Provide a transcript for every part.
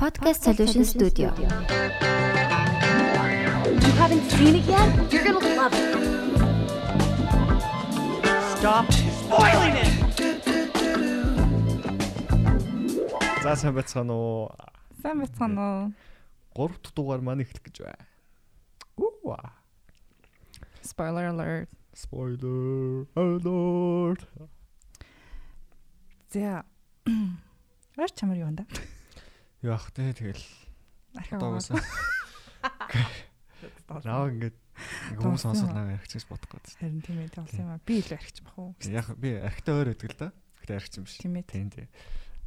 Podcast Solution Studio. You haven't seen it yet? You're gonna love it. Stop spoiling it! За сайн байцгаана уу? Сайн байцгаана уу? 3 дахь дугаар маань эхлэх гэж байна. Уу. Spoiler alert. Spoiler alert. За. Уур чамар юу вэ? Яах те тэгэл Архив доогоосаа. Наа ингээд хүмүүс сонсоод юм. наваа архич гэж бодох гээд. Харин тийм ээ болсон юм аа. Би илүү архиж бах уу? Яг би архитай өөр өгдөг л да. Гэтэ архич юм биш. Тийм ээ. Тийм тий.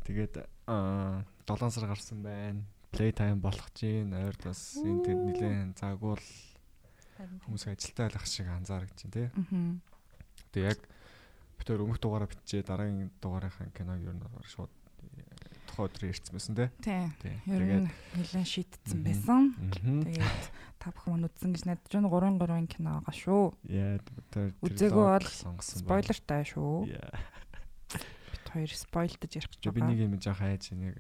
Тэгээд аа 7 сар гарсан байна. Playtime болох чинь ойрд бас энэ тэнд нилээн заагуул хүмүүс ажилтаа байх шиг анзаарч чинь тий. Аа. Тэгээ яг битээр өмнөх дугаараа бичээ дараагийн дугаарынхаа киног ер нь шууд тухайн өдрөө ирсэн байсан тий. Тий. Нь нэлээд шийтсэн Мгм. байсан. Тэгээд та бүхэн үзсэн гэж найдаж байна 3 3 кино байгаа шүү. Яа Үзээгүй бол байна. Спойлертай шүү. Бид хоёр спойлдож ярих гэж Би нэг юм жаах хайж нэг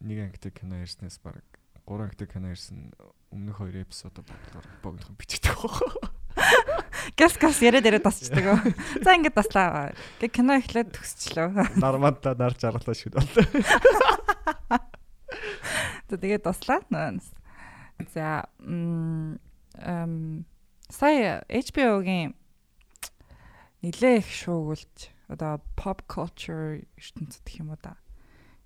нэг ангитай кино ирснээс баг гурван ангитай кино ирсэн өмнөх хоёр эпизод бодлоор богдох бичдэг. Гас гас яриад яриад тасчдаг. За ингээд таслаа. Гэ кино эхлээд төгсчлөө. Нармантаа нарж аргалаа шүү дээ. Тэгээд туслаа. За эм сая HBO-гийн нилээ их шуугуулж одоо pop culture ертөнцид гэх юм уу да.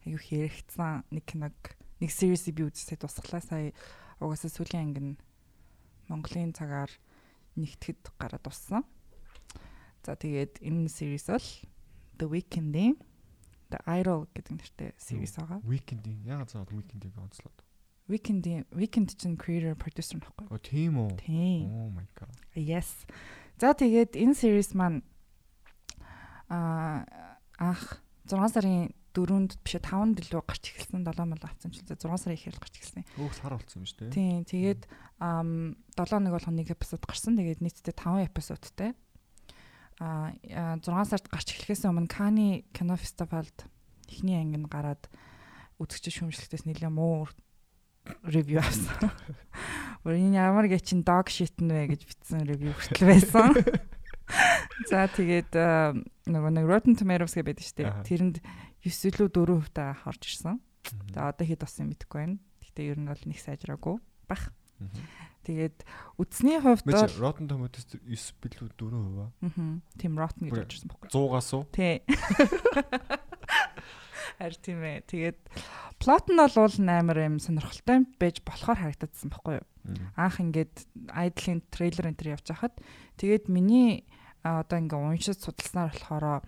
Аюу хэрэгцсэн нэг киног нэг series би үзсэй тусглаа сая угаасаа сүүлийн анги нь Монголын цагаар нэгтгэд гараад туссан. За тэгээд энэ series бол The Weeknd-ийн The Idol гэдэг нэртэй series байгаа. Weekend-ийн ягаад заад weekend-ийг онцлоод. Weekend Weekend чинь creator producer нөхгүй. Оо тийм үү. Тийм. Oh my god. Yes. За тэгээд энэ series маань аа ах 6 сарын 4-нд биш 5-нд илүү гарч эхэлсэн 7 мал авсан ч л 6 сарын ихэл гарч эхэлсэн. Өөх сар болсон юм шүү дээ. Тийм. Тэгээд ам 7 нэг болгоо нэг эпизод гарсан. Тэгээд нийтдээ 5 эпизодтэй. Аа 6 сард гарч эхлэхээс өмнө Кани кино фестивалд эхний анги нь гараад үзэгч шүүмжлэхтээс нэлээд муу ревю авсан. Өөр энэ ямар гэчин dog shit нэ гэж бичсэн ревю хүртэл байсан. За тэгээд нөгөө нэг Rotten Tomatoes гэдэг байдаг шүү дээ. Тэрэнд 9 илүү 4% та орж ирсэн. За одоо хэд болсон мэдэхгүй байна. Гэхдээ ер нь бол нэг сайжраагүй бах. Тэгээд үдсний хувьд бол Rotten Tomatoes 9 билүү 4% аа. тийм rotten гэж орж ирсэн байхгүй. 100-аас уу? Тий. Харин тийм ээ. Тэгээд плот нь бол амар юм сонирхолтой байж болохоор харагдсан байхгүй юу? Анх ингээд Idle-ийн трейлер энэ төр явж хахад тэгээд миний одоо ингээ уншиж судалснаар болохоор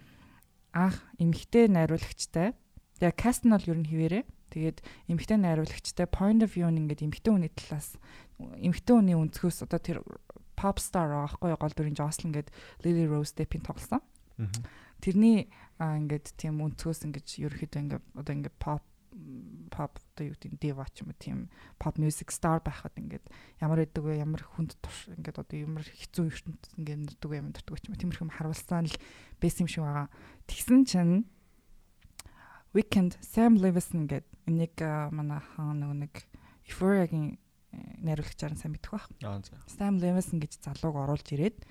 анх эмэгтэй найруулагчтай. Тэгээ каст нь бол ер нь хിവэрэ. Тэгээд эмэгтэй найруулагчтай point of view нь ингээд эмэгтэй хүний талаас эмэгтэй хүний өнцгөөс одоо тэр pop star юу? гол дүрийн Jocelyn гээд Lily Rose Depp-ийн тоглосон. Тэрний ингээд тийм өнцгөөс ингээд ерөөхдөө ингээд одоо ингээд pop pop одоо юу гэдэг diva ч юм уу тийм pop music star байхад ингээд ямар байдаг вэ ямар хүнд турш ингээд одоо ямар хэцүү ертөнд ингээд вэ ямар дурдаг ч юм уу тиймэрхэм харуулсан л байсан юм шиг байгаа. Тэгсэн чинь Weekend Sam Levinson гэдэг энийг а, манай хаан нөгөө нэг Euphoria-гийн э, найруулагчаар нь сайн мэдэх баг. Sam Levinson гэж залууг оруулж ирээд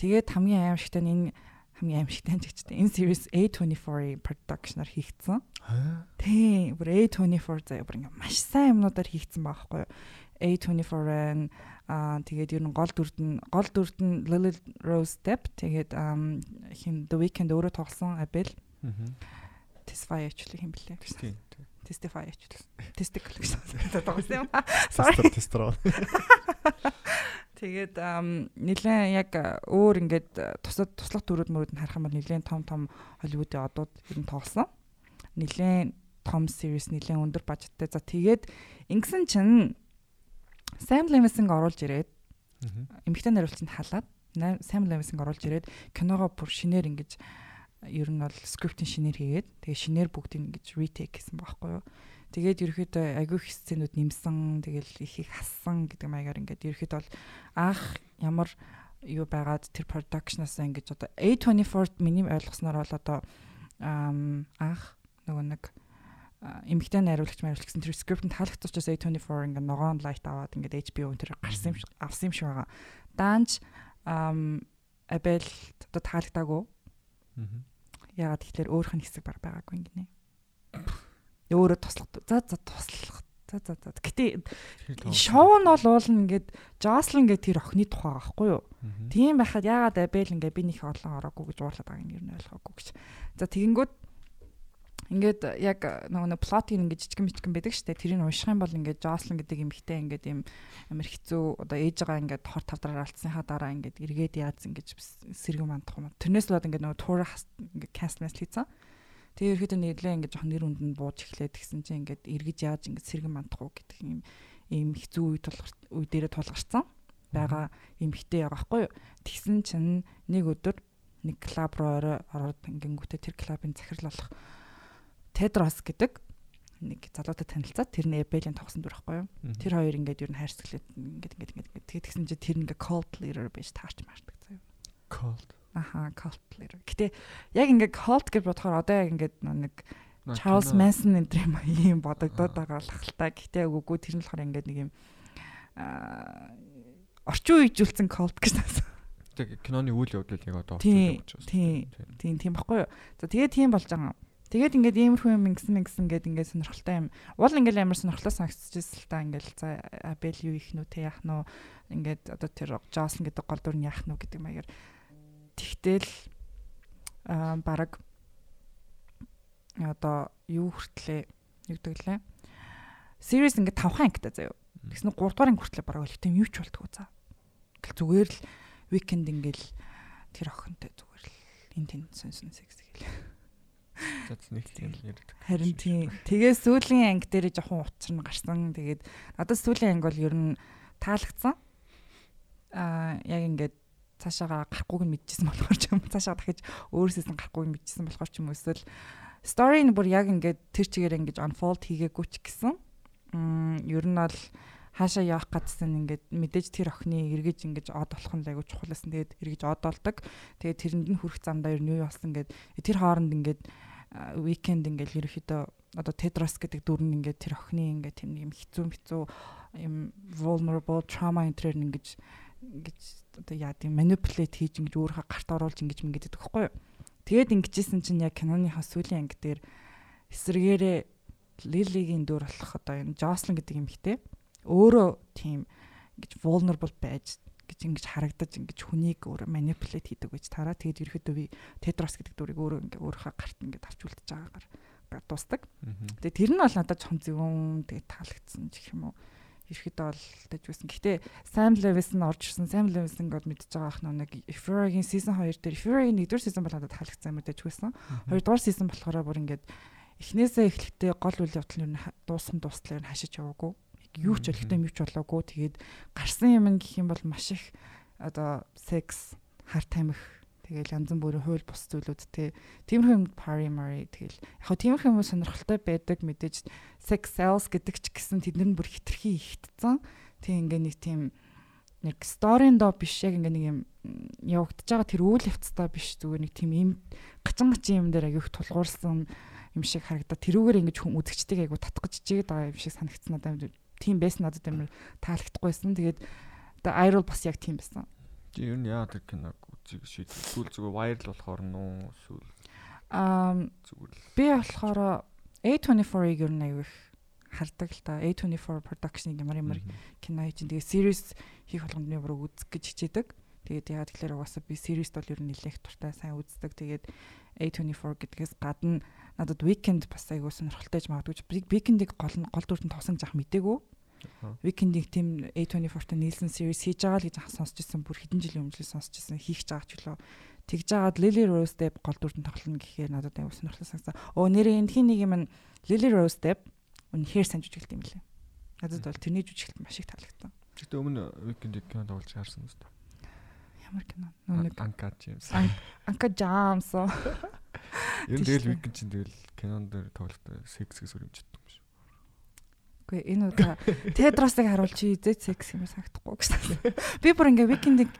тэгээд хамгийн аимшигтай нь энэ хамгийн аимшигтай ч гэжтэй энэ series A24 production-аар хийгдсэн. Тийм, бүр A24 заяа бүр ингээ маш сайн юмнуудаар хийгдсэн байгаа байхгүй юу? A24-ын аа тэгээд ер нь гол дүрд нь гол дүрд нь Lily Rose Depp тэгээд хин The Weeknd өөрөө тоглосон Abel. Tesfaye ачлаа хин блэ? Тийм. Testify ачлаа. Testicle гэсэн тоглосон юм. Sorry. Тестер. Тэгээд нэлээд яг өөр ингээд тусад туслах дүрүүд мөрөд нь харах юм бол нэлээд том том Холливуудын одууд ер нь тоглосон. Нэлээд том series нэлээд өндөр бажеттай. За тэгээд ингэсэн чинь Sam Levinson оруулж ирээд эмэгтэй найруулагчид халаад Sam Levinson оруулж ирээд киногоо бүр шинээр ингэж ер нь бол скриптийн шинээр хийгээд тэгээ шинээр бүгдийг ингэж retake гэсэн байхгүй юу. Тэгээд ерөөхдөө агүй их сценүүд нэмсэн, тэгэл их их хассан гэдэг маягаар ингээд ерөөхдөө бол анх ямар юу байгаад тэр production-аас ингэж одоо A24 миний ойлгосноор бол одоо анх нөгөө нэг эмэгтэй найруулагч мариулж гэсэн тэр скрипт таалагдсан учраас A24 ингээд ногоон лайт аваад ингээд HBO тэр гарсан юм шиг авсан юм шиг байгаа. Даанч Абел одоо таалагдаагүй. Яагаад тэгэхээр өөрөх нь хэсэг баг байгаагүй ингэнэ. Өөрөө туслах. За за туслах. За за за. Гэтэ шоу нь бол уул ингээд Жослин гэдэг тэр охины тухай байхгүй юу? Тийм байхад яагаад Абел ингээд би нэг олон ороогүй гэж уурлаад байгааг нь ер нь ойлгоогүй гэж. За тэгэнгүүт ингээд яг нөгөө плотын ингээд жижигэн мичгэн байдаг штэ тэрийг унших юм бол ингээд Жослин гэдэг эмэгтэй ингээд юм амар хэцүү одоо ээжгаа ингээд хор тавдраар алдсныхаа дараа ингээд эргээд яац ингээд сэргэн мандах юм. Тэрнээс л бод ингээд нөгөө тур ингээд каст мэс хийцэн. Тэгээ ерөөдөө нэрлээ ингээд жоох нэр үнд нь бууж эхлээд гисэн чинь ингээд эргэж яаж ингээд сэргэн мандах уу гэдэг юм ийм хэцүү үе тулгар үе дээрээ тулгарсан байгаа эмэгтэй байгаа байхгүй юу. Тэгсэн чинь нэг өдөр нэг клуб руу ороод ингэнгүүтээ тэр клубын захирал болох Тедрос гэдэг нэг залуутай танилцаад тэр нь Эбелийн тогсон дүр байхгүй юу. Тэр хоёр ингээд ер нь хайрцаглаад ингээд ингээд ингээд тэгээд тэгсэн чинь тэр ингээ cult leader байж таарч маардаг заяа. Cult. Аха, cult leader. Гэтэ яг ингээд cult гэж бодохоор одоо яг ингээд нэг Charles Manson энэ юм ийм бодогдоод байгаа л хальтаа. Гэтэ үгүй тэр нь болохоор ингээд нэг юм аа орчин үеижүүлсэн cult гэж таасан. Тэг киноны үйл явдал яг одоо орчин үеиж байна. Тийм. Тийм тийм баггүй юу. За тэгээд тийм болж байгаа юм Тэгээд ингээд иймэрхүү юм ингэсэн ингэсэн ингээд ингээд сонирхолтой юм. Уул ингээд амар сонирхолтой санагдчихсэн л та ингээд за Абел юу их нү тэ яах нү ингээд одоо тэр Джослин гэдэг гол дүр нь яах нү гэдэг маягаар тэгтэл аа баг одоо юу хүртлээ нэгдэглээ. Series ингээд 5 хаан ангитай заяа. Тэгснэ 3 дугаар анги хүртлээ бараг өлтөм юу ч болтгоо за. Тэгэл зүгээр л weekend ингээл тэр охинтой зүгээр л эн тэн сон сон секс гээл. Нэг тийм л ярьдаг. Харин тийм. Тэгээ сүүлийн анги дээр жоохон учир нь гарсан. Тэгээд надад сүүлийн анги бол ер нь таалагдсан. Аа яг ингээд цаашаага гарахгүйг нь мэдчихсэн болохоор ч юм цаашаа дахиж өөрөөсөөс нь гарахгүйг нь мэдчихсэн болохоор ч юм эсвэл story нь бүр яг ингээд тэр чигээр ингэж unfold хийгээгүй ч гэсэн м ер нь бол хаашаа явах гэдсэн ингээд мэдээж тэр охины эргэж ингэж од болох нь айгу чухалсэн. Тэгээд эргэж од болдог. Тэгээд тэрэнд нь хүрэх замдаа ер нь юу болсон гэд тэр хооронд ингээд weekend ингээл ерөөхдөө одоо Тедрос гэдэг дүр нь ингээд тэр охины ингээд тийм юм хэцүү хэцүү юм vulnerable trauma энтрээр ингэж ингэж одоо яа тийм manipulate хийж ингэж өөрийнхөө гарт оруулж ингэж ингэж гэдэг байхгүй юу. Тэгээд ингэжсэн чинь яг киноныхаа сүүлийн анги дээр эсрэгээрээ Лилигийн дүр болох одоо энэ Жослин гэдэг юм хтэй өөрөө тийм ингэж vulnerable байж гэж ингэж харагдаж ингэж хүнийг өөр манипулейт хийдэг гэж тараа. Тэгээд ерөөхдөө би Тедрос гэдэг дүрийг өөрөө ингээ өөрийнхөө гарт ингээ авч үлдэж байгаагаар дуустдаг. Тэгээд тэр нь бол надад чон зөвөн тэгээд таалагдсан гэх юм уу. Ерөөхдөө бол дэж байсан. Гэхдээ Sam Levinson орж ирсэн. Sam Levinson гээд мэдчихэж байгаа ах нэг Euphoria-гийн season 2 дээр Euphoria-гийн 1-р season бол надад таалагдсан юм дэж байсан. 2-р season болохоор бүр ингээд эхнээсээ эхлэхдээ гол үйл явдал нь дууссан дуустлаар нь хашиж яваагүй юу ч олигтой юм ч болоогүй. Тэгээд гарсан юм гэх юм бол маш их одоо секс, хар тамхи тэгэл янз бүрийн хууль бус зүйлүүд те. Тиймэрхүү юм primary тэгэл. Яг хөө тиймэрхүү юм сонирхолтой байдаг мэдээж sex sales гэдэг ч гэсэн тэднэр нь бүр хитрхи ихтцэн. Тийм ингээ нэг тийм нэг сторийн доо биш яг ингээ нэг юм явагдаж байгаа тэр үйл явцтай биш зүгээр нэг тийм юм гачин гачин юм дээр агиух тулгуурсан юм шиг харагдаа тэрүүгээр ингэж хүм үзэгчдийг айгу татах гэж чигээд байгаа юм шиг санагдсан надад тийм байсан надад амар таалагдахгүйсэн. Тэгээд одоо Iron бас яг тийм байсан. Чи ер нь тэр киног үзийг шийдвэр сүүл зүгээр viral болохоор нуу сүүл. Аа. Би болохоор A24-ыг ер нь аягүй хардаг л та. A24 production ямар ямар кино хийж. Тэгээ series хийх болгонд би бүр үзэх гэж хичээдэг. Тэгээд яагаад тэгэхээр угаасаа би series бол ер нь нэлээх туртай сайн үздэг. Тэгээд A24 гэдгээс гадна надад weekend бас айгуу сонирхолтой гэж магадгүй. Weekend-ийг гол нь гол дүртэн тоглосон жах мдээгүй. Weekend-ийг тийм A24-т Nielsen series хийж байгаа л гэж сонсч ирсэн. Бүр хэдэн жилийн өмнө сонсч ирсэн. Хийх гэж байгаа ч үлээ. Тэгж жагаад Lily Rose Depp гол дүртэн тоглоно гэхээр надад аюу сонирхолтой санагдсан. Оо нэрээ энэ хин нэг юм Lily Rose Depp үнэхээр сайн жүжиглэт юм лээ. Надад бол тэрний жүжиглэлт маш их таалагдсан. Гэтэ өмнө Weekend-ийг кино тоглож харсан үстэ. Ямар кино? Нүг Анка Джеймс. Анка Джеймс. Нь тэгэл Weekend чинь тэгэл кинон дээр тоглохтой секс гэж өрөмжтэй Үгүй энэ удаа Тедросыг харуул чи зэт секс юм санагдахгүй гэж. Би бүр ингээ викендийг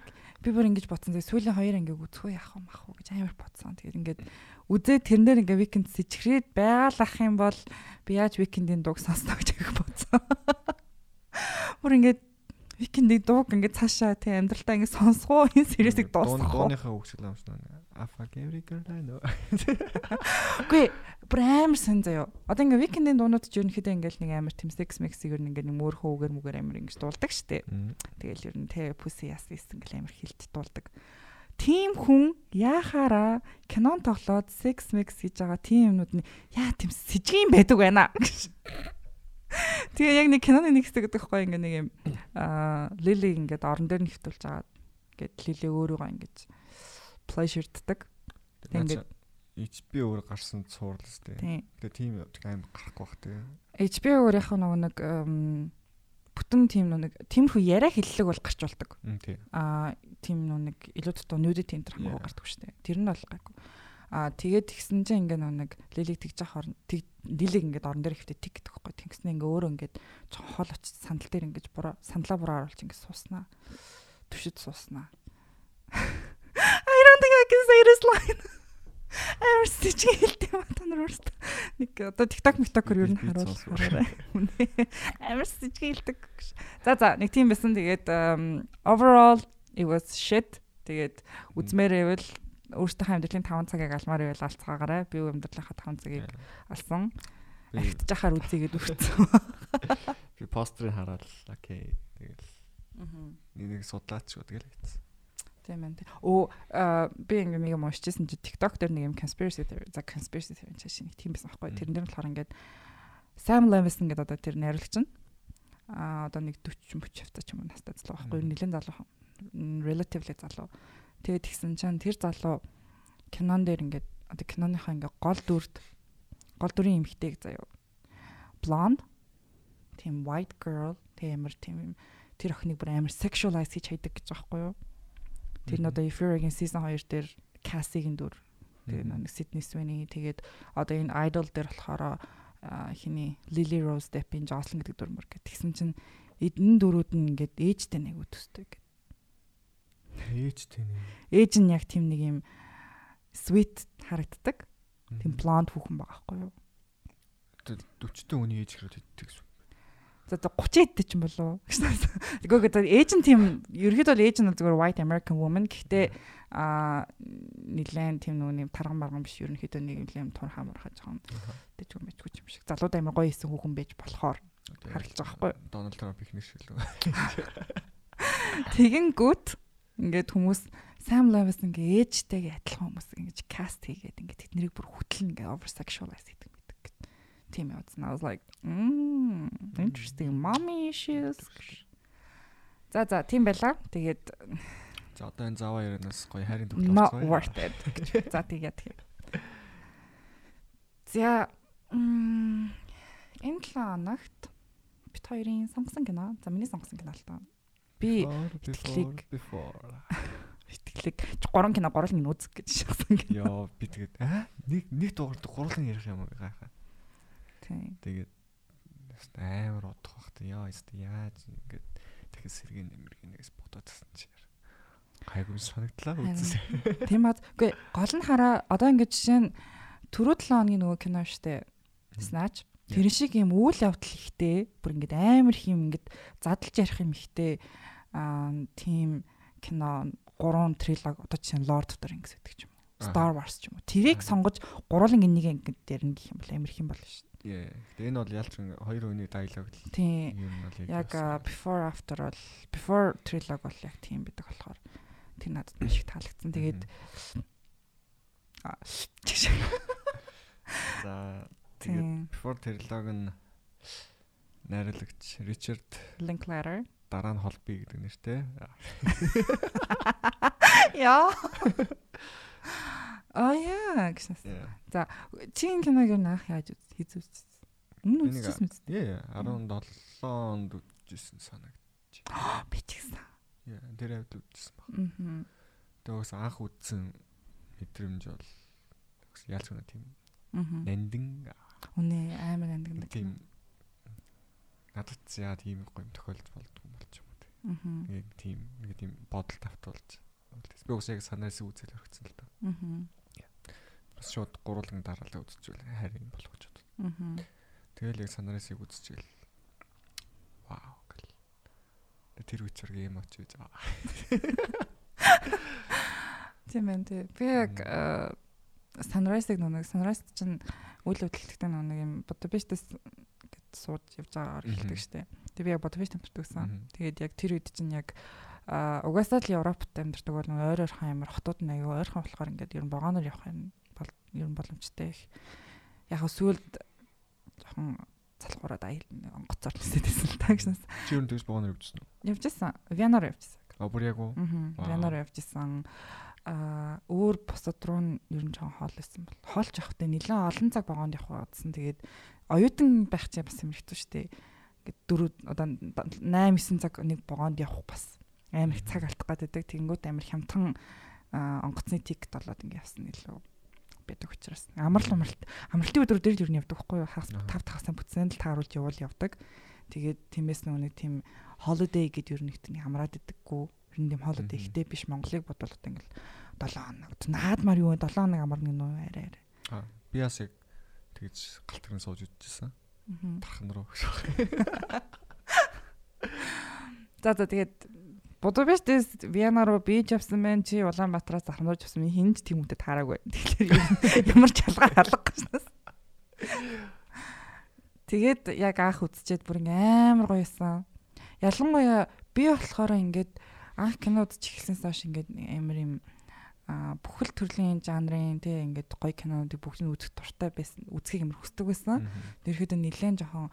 би бүр ингэж бодсон. Тэгээ сүүлийн хоёр ангийг үзэхөө яах вэ мах уу гэж амар бодсон. Тэгээд ингээд үзээд тэрнээр ингээ викенд сэчгрээд байгалах юм бол би яаж викендийн дууг сонсноо гэж бодсон. Бүр ингээд викендийн дууг ингээ цаашаа тий амьдралтаа ингээ сонсгоо энэ сериэсийг дуусгах. Дууныхаа. Afa every girl I know. Үгүй бүр амар сан заяо. Одоо ингээ викендийн дуунууд ч ерөнхийдөө ингээл нэг амар тэм секс мексиг ер нь ингээ нэг мөр хөөгээр мүгээр амар ингэж дуулдаг штэ. Тэгэл ер нь те пүси яс ингээл амар хилт дуулдаг. Тим хүн яхаараа кинон тоглоод секс мекс хийж байгаа тийм юмнууд нь яа тэм сэжгийн байдаг байна. Тэгээ яг нэг киноны нэг хэсэг гэдэг хгүй ингээ нэг юм аа лили ингээд орон дээр нь хөвтүүлж байгаа. Ингээд лили өөрийгөө ингэж pleasureддаг. Тэгээд HBO өөр гарсан цуурлал сте. Тэгээ тийм аим гарахгүй бах тэгээ. HBO өөр яг нөгөө нэг бүтэн тийм нэг тиймэрхүү яриа хэллэг бол гарч болдог. Аа тийм нэг илүү дутуу нүүдэ тийм тэр хамаагүй гардаг шүү дээ. Тэр нь бол гайгүй. Аа тэгээд тэгсэн чинь ингээ нэг лилиг тэгж авах орн тэг лилиг ингээд орон дээр ихтэй тэг гэдэг байхгүй. Тэгснэ ингээ өөрөө ингээд хол очиж сандал дээр ингээд буруу сандлаа буруу харуулж ингээд сууснаа. Түшид сууснаа. I don't think I can say this line. Амар сэжиг хэлдэг юм та нар өөрсдөө. Нэг одоо TikTok TikTok-ор ер нь харуулаарай. Амар сэжиг хэлдэг. За за нэг тийм байсан. Тэгээд overall it was shit. Тэгээд үзмээр ивэл өөртөө амьдралын 5 цагийг алмаар ивэл алцгаагаарай. Би амьдралынхаа 5 цагийг алсан. Ахт жахаар үзьгээд үрцэн. Би постерыг хараад окей. Тэгэл. Аа. Нэг судлаач шүү тэгэл хийсэн. Тийм ээ. Оо би ингээ нэг юм уншижсэн чи TikTok дээр нэг юм conspiracy за conspiracy theory чаш нэг тийм байсан байхгүй. Тэрэн дээр болохоор ингээд Sam Levinson гэдэг одоо тэр найруулагч нь а одоо нэг 40 30 хавцаа ч юм уу настай залуу байхгүй. Нилэн залуу relatively залуу. Тэгээд тэгсэн чинь тэр залуу кинон дээр ингээд одоо киноныхаа ингээ гол дүрд гол дүрийн эмэгтэйг заяа. Blonde тийм white girl тиймэр тийм тэр охиныг бүр амар sexualize хийж хайдаг гэж байгаа байхгүй юу? Тэр нь одоо Euphoria-гийн season 2 дээр Cassie-гийн дүр. Тэгээ нэг Sydney Sweeney тэгээд одоо энэ Idol дээр болохоор хиний Lily Rose Depp-ийн Jocelyn гэдэг дүр мөр гэх. Тэгсэн чинь эдэн дөрүүд нь ингээд ээжтэй нэг үтстэй гэд. Ээжтэй нэг. Ээж нь яг тийм нэг юм sweet харагддаг. Тийм blonde хүүхэн байгаа байхгүй юу? 40 тө үний ээж хэрэг тэгдэг шүү. За 30 хэд ч юм болов. Тэгэхгүй одоо ээж нь тийм ерөөд бол ээж нь зүгээр white American woman гэхдээ а нилээн тийм нүг тарган марган биш ерөнхийдөө нэг юм турхаа мурхаа жоохон дэжгүй мэжгүй юм шиг. Залууд амар гоё исэн хүүхэн байж болохоор харагдаж байгаа байхгүй. Дональд Трамп их нэршил. Тэгэнгүүт ингээд хүмүүс Sam Levinson ингээ ээжтэйгээ адилхан хүмүүс ингэж каст хийгээд ингээ тэднийг бүр хөтлөн ингээ over sexualize хийдэг тийм явуулсан. I was like, mmm, interesting mommy issues. За за тийм байла. Тэгээд за одоо энэ заваа ярианаас гоё хайрын байгаа. Not worth it. За тэгээд тэгээд. За энэ 7 хоногт бит хоёрын сонгосон кино. За миний сонгосон кино л таа. Би итгэлийг итгэлийг 3 кино 3 нэг үзэх гэж шахсан кино. Йоо би тэгээд аа нэг нэг дугаард гурлан ярих юм гайхаа. Тийм. Тэгээд амар удах бах та яа яаж ингээд дахин сэргийн нэмэргийн нэгс бодоодсэн чи гайгүй санагдлаа үзсэн. Тийм аа. Үгүй гол нь хараа одоо ингээд жишээ нь түрүү 7 хоногийн нөгөө кино штэ. Snatch. Тэр шиг юм үйл явдал ихтэй бүр ингээд амар их юм ингээд задлж ярих юм ихтэй аа тийм кино гурван трилог одоо жишээ нь Lord of the Rings гэдэг юм. Star Wars ч юм уу. Тэрийг сонгож гурван нэг ингээд дээр нь гэх юм бол амар их юм болно шүү Яа. Тэгээ энэ бол ялч хоёр хүний диалог л. Тийм. Яг before after бол before trilogy бол яг тийм байдаг болохоор тэр надад маш их таалагдсан. Тэгээд За тэгээд before trilogy нь найруулагч Ричард Linklater дараа нь холби гэдэг нэртэй. Яа. Аа яа гэсэн. За чинь киног юу наах яаж хийз үзсэн. Өмнө үзсэн үү? Яа 17 онд үзсэн санагдаж. Би ч гэсэн. Яа тэр хавьд үзсэн баг. Аа. Тэгээс анх үзсэн мэдрэмж бол ялц гэнэ тийм. Аа. Нандин. Үнэ амар нандин. Тийм. Надад яа тийм гоё тохиолдож болдгоо болч юм уу. Аа. Нэг тийм нэг тийм бодол тавтуулж Би уус яг санаас үзэл өргөцсөн л да. Аа. Бас шууд гурван дараалал үзчихвэл хайр юм болгож бод. Аа. Тэгэл яг санаасыг үзчихвэл вау гэл. Тэр үчирг юм очиж байгаа. Тийм тий. Би яг Sunrise-ыг нэг Sunrise чинь үйл хөдлөлттэй нэг юм Budapest-с гэд сууд явж байгаагаар хэлдэг штеп. Тэг би яг Budapest амьдардаг гэсэн. Тэгээд яг тэр үед чинь яг а угаасаа л Европт амьдардаг бол ойр ойрхон амар хотууд нь аюу ойрхон болохоор ингээд ер нь вагоноор явах юм бол ер нь боломжтой их. Яг сүүлд жоохон залхуураад аял онгоцоор байсан л та гэсэн. Чи ер нь тэгж вагоноор явжсэн үү? Явжсэн. Вянаар явжсэн. А бүр яг уу? Аа. Вянаар явжсэн а өөр бусад руу нь ер нь жоохон хоол исэн бол хоолч явахдаа нэлээд олон цаг вагонд явах гэсэн. Тэгээд оюутан байх чинь бас юм хэрэгтэй шүү дээ. Ингээд дөрөв одоо 8 9 цаг нэг вагонд явах бас амар их цаг алдах гэдэг. Тэнгүүд амар хямдхан онгоцны тикет болоод ингээд явсан илүү байдаг учраас амрал амралт амралтын өдрүүд дээр ер нь явдаг хгүй юу хагас тав тагасаа бүтсэн л тааруулж явуул явдаг. Тэгээд тиймээс нэг тийм holiday гэдэг ер нь тийм амраад идэггүй ер нь тийм holiday ихтэй биш Монголыг бодвол одоо ингээл 7 хоног наадмаар юу 7 хоног амарна гэнэ үү арай арай. Аа би бас яг тэгж галтгарын сууж үтчихсэн. Тархан руу. За за тэгээд Будапештээс Виена руу бийж явсан байна. Чи Улаанбаатараас Захарнуур явсан. Хинж тийм үедээ таараагүй. Тэгэхээр ямар ч ялгаа алга гэснээс. Тэгээд яг анх үзчихэд бүр амар гоёсан. Ялангуяа би болохоор ингээд анх кино үзчих эхэлсэнээс хойш ингээд амар юм бүхэл төрлийн жанрын тий ингээд гоё кинонуудыг бүгдийг үзэх дуртай байсан. Үзхийг амар хүсдэг байсан. Тэрхэд нэлээд жоохон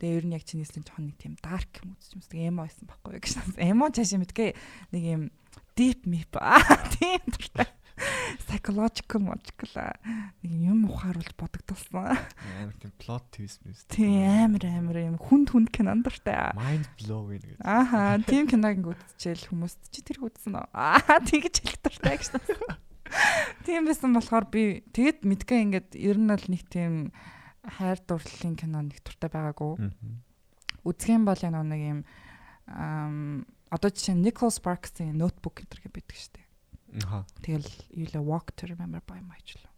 Тэгээ ер нь яг чиний хэлсэн жоохон нэг тийм dark юм үзэж юмс. Тэгээ эмо байсан байхгүй гэж. Эмо чааш юм гэдгээ нэг юм deep mip аа тийм дуртай. Psychological logical нэг юм ухааруулж бодогдолсон. Амар тийм plot twist мэс. Тийм амар амар юм хүнд хүнд кинонд дуртай. Mind blowing гэж. Ааха тийм киног үзчихэл хүмүүс чи тэр үзсэн үү? Аа тэгж хэлэх дуртай гэж. Тийм байсан болохоор би тэгэд мэдгээ ингээд ер нь бол нэг тийм хайр дурлалын кино нэг туртай байгаагүй. Юм бол яг нэг юм одоо жишээ нь Nicholas Sparks-ийн Notebook гэдэг байдаг шүү дээ. Аа. Тэгэл юу лээ Walk to Remember by ч лөө.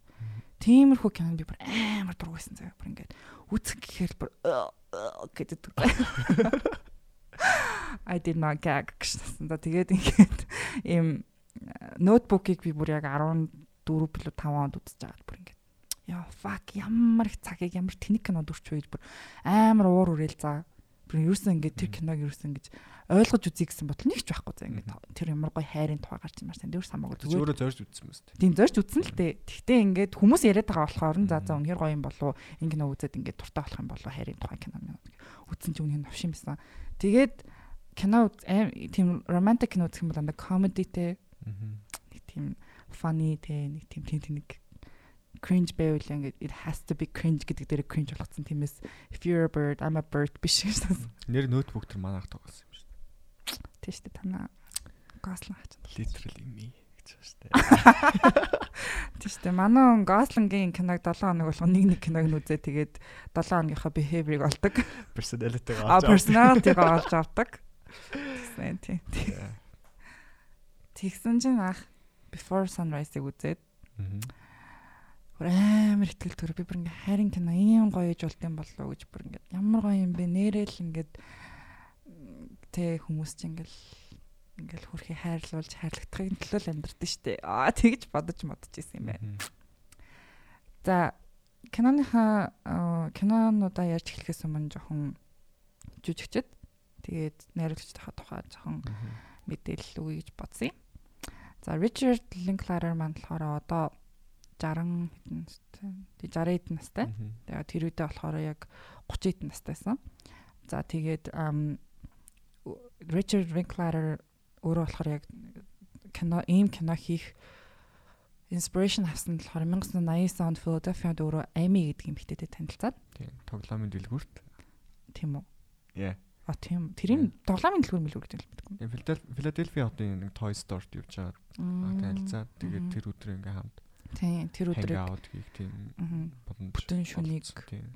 Тиймэрхүү кинонд би бүр амар дургүйсэн заяа бүр ингээд үзэх гэхээр бүр гэдэг. I did not gag гэсэн. Тэгээд ингээд ийм ноутбукийг би бүр яг 14 билүү 5 онд үзэж байгаад бүр ингээд Яа fuck ямар их цагийг ямар тэнэг кинод өрчвэ гэж бүр амар уур урээл за. Бүр ерөөсөн ингээд тэр киног ерөөсөн ингэж ойлгож үзье гэсэн бодол нэг ч байхгүй за ингээд тэр ямар гой хайрын тухай гарч юмар сан. Тэр самаагүй зүгээр. Өөрөө зорж үзсэн мэт. Тийм зорж үзсэн л дээ. Тэгтээ ингээд хүмүүс яриад байгаа болохоор за за үнэхэр гоё юм болов энэ кино үзээд ингээд туртаа болох юм болов хайрын тухай кино юм. Үзсэн чи үнэхээр новшин байсан. Тэгээд кино тийм романтик кино үзэх юм бол дандаа комедитэй. Нэг тийм funny те нэг тийм тэнэг cringe байвал ингээд it has to be cringe гэдэг дээр cringe болгоцсон. Тиймээс if you're a bird I'm a bird биш гэсэн. Нэр ноутбук төр манайх тоглосон юм шүү дээ. Тийм шүү дээ танаа гослон хач. Literally me гэж дээ. Тийм шүү дээ. Манай гослонгийн киног 7 хоног болгоо нэг нэг киног нь үзээ тэгээд 7 хоногийнхаа behavior-ыг олдог. Personality-г олж авдаг. Personality-г олж авдаг. Тийм тийм. Тэгсэн чинь ах Before Sunrise-ыг үзээд бүр амар ихтгэл төр би бүр ингээ хайрын кино ийм гоё ээж болт юм болоо гэж бүр ингээ ямар гоё юм бэ? Нэрэл ингээд тэ хүмүүс ч ингээл ингээл хөрхий хайрлуулж хайрлагтахын төлөө л амьдрдэн штэ. Аа тэгж бодож модож исэн юм байна. За киноныхаа кинонуудаа ярьж эхлэхээс өмнө жоохон жүжигчд тэгээд найруулагчдынхаа тухай жоохон мэдээлэл өгье гэж бодсон юм. За Richard Linklater маань болохоор одоо 60 хэдэн настай. Тэг 60 хэдэн настай. Тэгээд тэр үедээ болохоор яг 30 хэдэн настайсан. За тэгээд Richard Linklater өөрөө болохоор яг кино ийм кино хийх inspiration авсан болохоор 1989 онд Philadelphia-д өөрөө Amy гэдэг эмэгтэйтэй танилцаад. Тийм, тоглоомын дэлгүүрт. Тийм үү? Яа. А тийм. Тэрийн тоглоомын дэлгүүр мэлгүүр гэдэг юм байна. Philadelphia хотын нэг Toy Store-д явж байгаа. Танилцаад тэгээд тэр өдөр ингээм хамт Тийм тэр өдрийг хийх тийм бүтэн шүнийг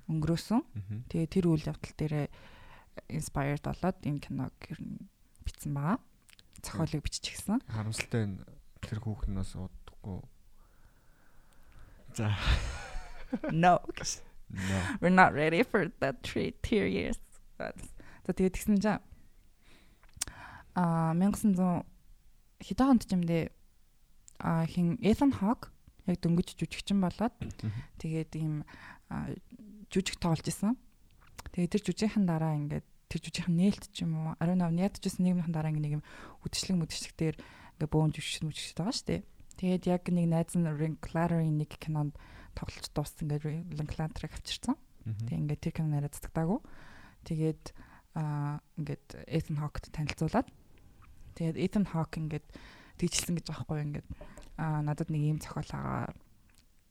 өнгөрөөсөн. Тэгээ тэр үйл явдал дээрээ inspired болоод энэ киног ер нь бичсэн байгаа. Зохиолыг биччихсэн. Харамсалтай энэ тэр бас удахгүй. За. No. No. We're not ready for that three tier years. За тэгээд тэгсэн чинь а 1900 хэдэн онд ч юм дээ а хин Ethan Hawke яг дөнгөж жүжигчин болоод тэгээд ийм жүжиг тоглож исэн. Тэгээд тэр жүжигхэн дараа ингээд тэр жүжигхэн нээлт ч юм уу 15 ядчихсан нийгмийн дараа ингээд нэг юм үдшилэг мүдшилэг дээр ингээд бөөн жүжигчин мүжигчтэй байгаа шүү дээ. Тэгээд яг нэг найз нь Ring Clary-ийн нэг кинонд тоглож дууссан ингээд Ring Clary-г авчирсан. Тэг ингээд тэр кино нараа цацагдаагүй. Тэгээд аа ингээд Ethan Hawke-т танилцуулаад тэгээд Ethan Hawke ингээд тэгжилсэн гэж аахгүй ингээд аа надад нэг ийм зохиол байгаа.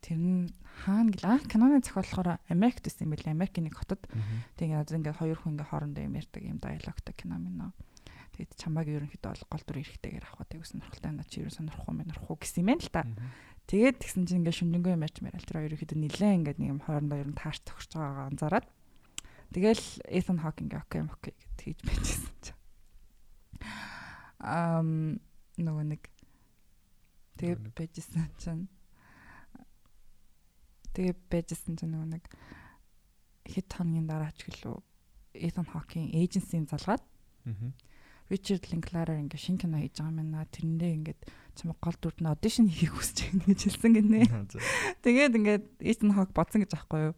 Тэр нь хаана гэл аа киноны зохиол болохоор Америкт байсан юм билээ. Америкийн нэг хотод. Тэгээд ингээд хоёр хүн ингээд хоорондоо юм ярьдаг ийм диалогтой кино минь. Тэгээд чамааг ерөнхийдөө бол гол дүр эрэхтэйгээр авах гэдэг сонирхолтой надад чи ер нь сонирхгүй юм сонирхгүй гэсэн юм байна л та. Тэгээд тэгсэн чинь ингээд шүнжэнгөө юм ярьж мэрэл тэр ерөнхийдөө нилээ ингээд нэг юм хоорондоо ер нь таарч тохирч байгаагаа анзаараад тэгэл Ethan Hawke ингээд окей окей гэж хийж байжсэн чинь. Ам нөгөө нэг тэгээд байжсэн чинь тэгээд байжсэн чинь нөгөө нэг хэд хоногийн дараа ч гэлөө Ethan Hawke-ийн эйженсийн залгаад Richard Linklater ингээ шинэ кино хийж байгаа юм байна. Тэрэндээ ингээд чамаг гол дүрд нь аудишн хийх хүсэж байна гэж хэлсэн гинэ. Тэгээд ингээд Ethan Hawke бодсон гэж аахгүй юу?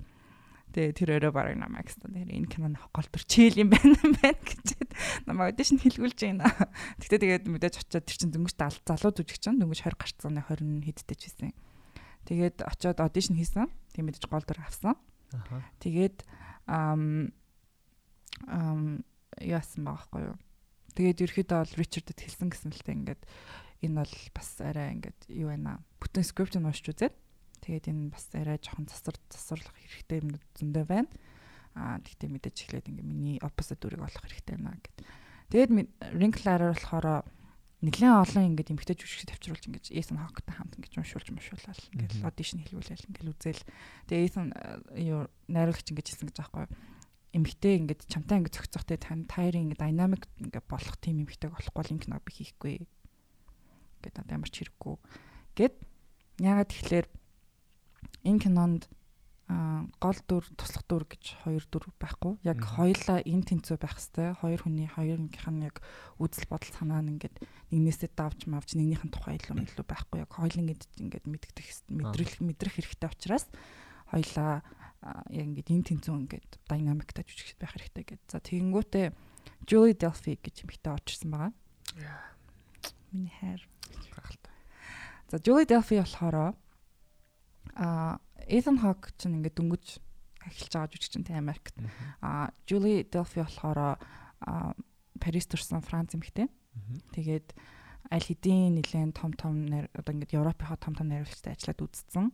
Тэгээ тэр өөрөө бараг намайг гэсэн. Тэр энэ киноны гол дүр чийл юм байна юм байна гэчээд намайг аудишн хийлгүүлж байна. Гэтэ тэгээд мэдээж очиод тэр чин дөнгөж залуу зүжиг чинь дөнгөж 20 гарцгааны 20 хэдтэй ч байсан. Тэгээд очиод аудишн хийсэн. Тийм мэдээж гол дүр авсан. Тэгээд ам ам яасан байхгүй юу? Тэгээд ерөөхдөө бол Ричардэд хэлсэн гэсэн л тэ ингээд энэ бол бас арай ингээд юу байна бүтэн скрипт нь уншиж үзээд тэгээд энэ бас арай жоохон засвар засварлах хэрэгтэй юм зөндөө байна. Аа тэгтээ мэдээж эхлээд ингээд миний opposite дүрийг олох хэрэгтэй байна гэд. Тэгээд Rinklarer болохоор нэлээд олон ингээд эмгтэй жүжигч тавьчруулж ингээд Ethan Hawke-тай хамт ингээд уншуулж мушуулаад ингээд audition хэлгүүлээл ингээд үзэл. Тэгээд Ethan юу найруулагч ингээд хэлсэн гэж аахгүй эмгтэй ингээд чамтай ингээд зохицохтой тань тайрын динамик ингээд болох тийм эмгтэйг болохгүй бол энэ киног би хийхгүй ингээд надад ямар ч хэрэггүй гэд яагаад тэгэхээр энэ кинонд гол дүр туслах дүр гэж хоёр дүр байхгүй яг хоёлаа эн тэнцүү байх хэвээр хоёр хүний хоёрынх нь яг үзэл бодол санаа нь ингээд нэгнээсээ давж мавж нэгнийх нь тухай илүү илүү байхгүй яг хоёлын ингээд мэддэх мэдрэх мэдрэх хэрэгтэй учраас хоёлаа яг ингээд энэ тэнцүү ингээд динамиктай жүжигч байх хэрэгтэй гэд. За тэгэнгүүтээ Julie Delphi гэж эмэгтэй очирсан байгаа. Миний хайр. За Julie Delphi болохоор а Ethan Hawke ч ингээд дөнгөж эхэлж байгаа жүжигч нь Америкт. А Julie Delphi болохоор Парис төрсэн Франц эмэгтэй. Тэгээд аль хэдийн нэлээд том том одоо ингээд Европынхаа том том найруулагчтай ажиллаад үзсэн.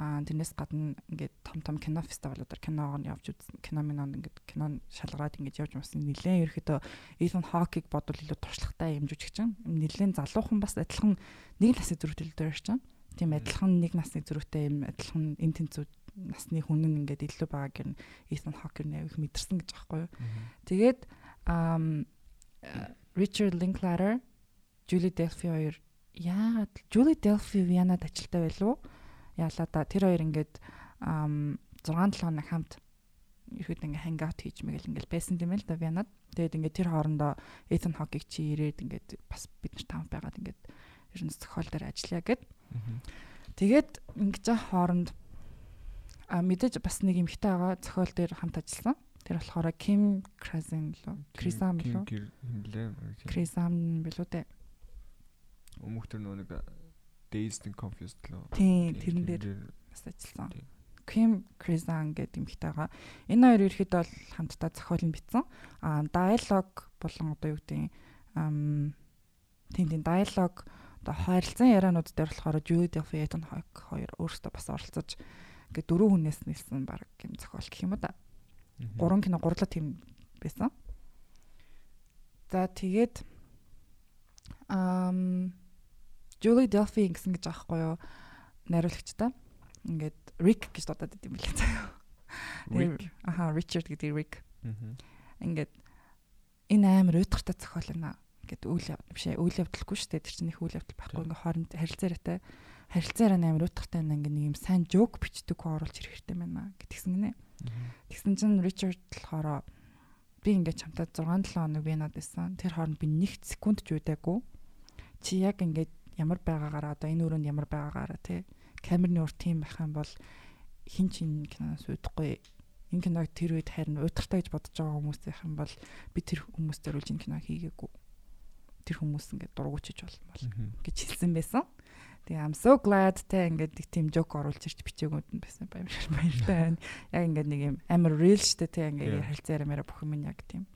Аа тэрнээс гадна ингээд том том кино фестивалуудаар киногоор явж үзсэн. Кино минонд ингээд кинон шалгараад ингээд явж юмсан нэлээд ерөөхдөө Ethan Hawke-ыг бодвол илүү туршлагатай юм жүжигчин. Нэлээд залуухан бас адилхан нэг насны зүрхтэй дээр чинь. Тийм адилхан нэг насны зүрхтэй юм адилхан эн тэнцүү насны хүн нь ингээд илүү байгаа гэн Ethan Hawke нэр их мэдэрсэн гэж аахгүй юу. Тэгээд Richard Linklater Julie Delphi хоёр яагаад Julie Delphi Вианад ажилтаа байлуу? Яалаа да тэр хоёр ингээд 6 7 хоног хамт ихэд ингээ хангаут хийж мэгэл ингээл байсан юм л да Вианад. Тэгээд ингээд тэр хоорондоо Ethan Hawke-ыг чи ирээд ингээд бас бид нар таамаг байгаад ингээд ер нь зохиол дээр ажиллая гэд. Тэгээд ингэж хооронд а мэдээж бас нэг эмхтэй байгаа зохиол дээр хамт ажилласан. Тэр болохоор Kim Krazan лөө Krisham лөө Krisham билүү дээ Өмнөх тэр нэг Dazed and Confused лөө. Тийм, тэрэн дээр бас ажилласан. Kim Krizan гэдэг эмэгтэйгаа энэ хоёр ирэхэд бол хамтдаа зохиол нь бичсэн. Аа диалог болон одоо юу гэдэг ам тийм тийм диалог одоо харилцан ярианууд дээр болохоор Delphi Ethan Hawke хоёр өөрсдөө бас оролцож ингээд дөрөв хүнээс нэлсэн баг юм зохиол гэх юм уу да. Гурван кино гурлаа тийм байсан. За тэгээд ам Julie Delphi гэсэн гэж аахгүй юу найруулагчтай. Ингээд Rick гэж дуудаад идэм билээ заяа. Rick. Аха, Richard гэдэг Rick. Ингээд энэ амар уйдгартай зохиол байна ингээд үйл яв- биш ээ үйл явдалгүй шүү дээ. Тэр чинь их үйл явдал байхгүй ингээд хооронд харилцаараатай харилцаараа амар утгатай нэг ингээд нэг юм сайн жоок бичдэг хөө оруулж ирэх хэрэгтэй байна гэтгсэн гинэ. Тэгсэн чинь Ричард болохоор би ингээд чамтай 6 7 хоног би над байсан. Тэр хооронд би нэг секунд ч удаагүй. Чи яг ингээд ямар байгаагаараа одоо энэ өрөөнд ямар байгаагаараа тий камерны урд тийм байх юм бол хин ч энэ киноос уудахгүй энэ киног тэр үед харин уйдгартай гэж бодож байгаа хүмүүс байх юм бол би тэр хүмүүст зориулж энэ кино хийгээгүй. Тэр хүмүүс ингээд дургуучиж болмол гэж хэлсэн байсан. Тэгээ I'm so glad те ингээд нэг тийм жок оруулж ирч бичээгүүд нь байсан баяр баяртай байна. Яг ингээд нэг юм амар real штэ те ингээд харилцаараа мэрэ бүх юм яг тийм.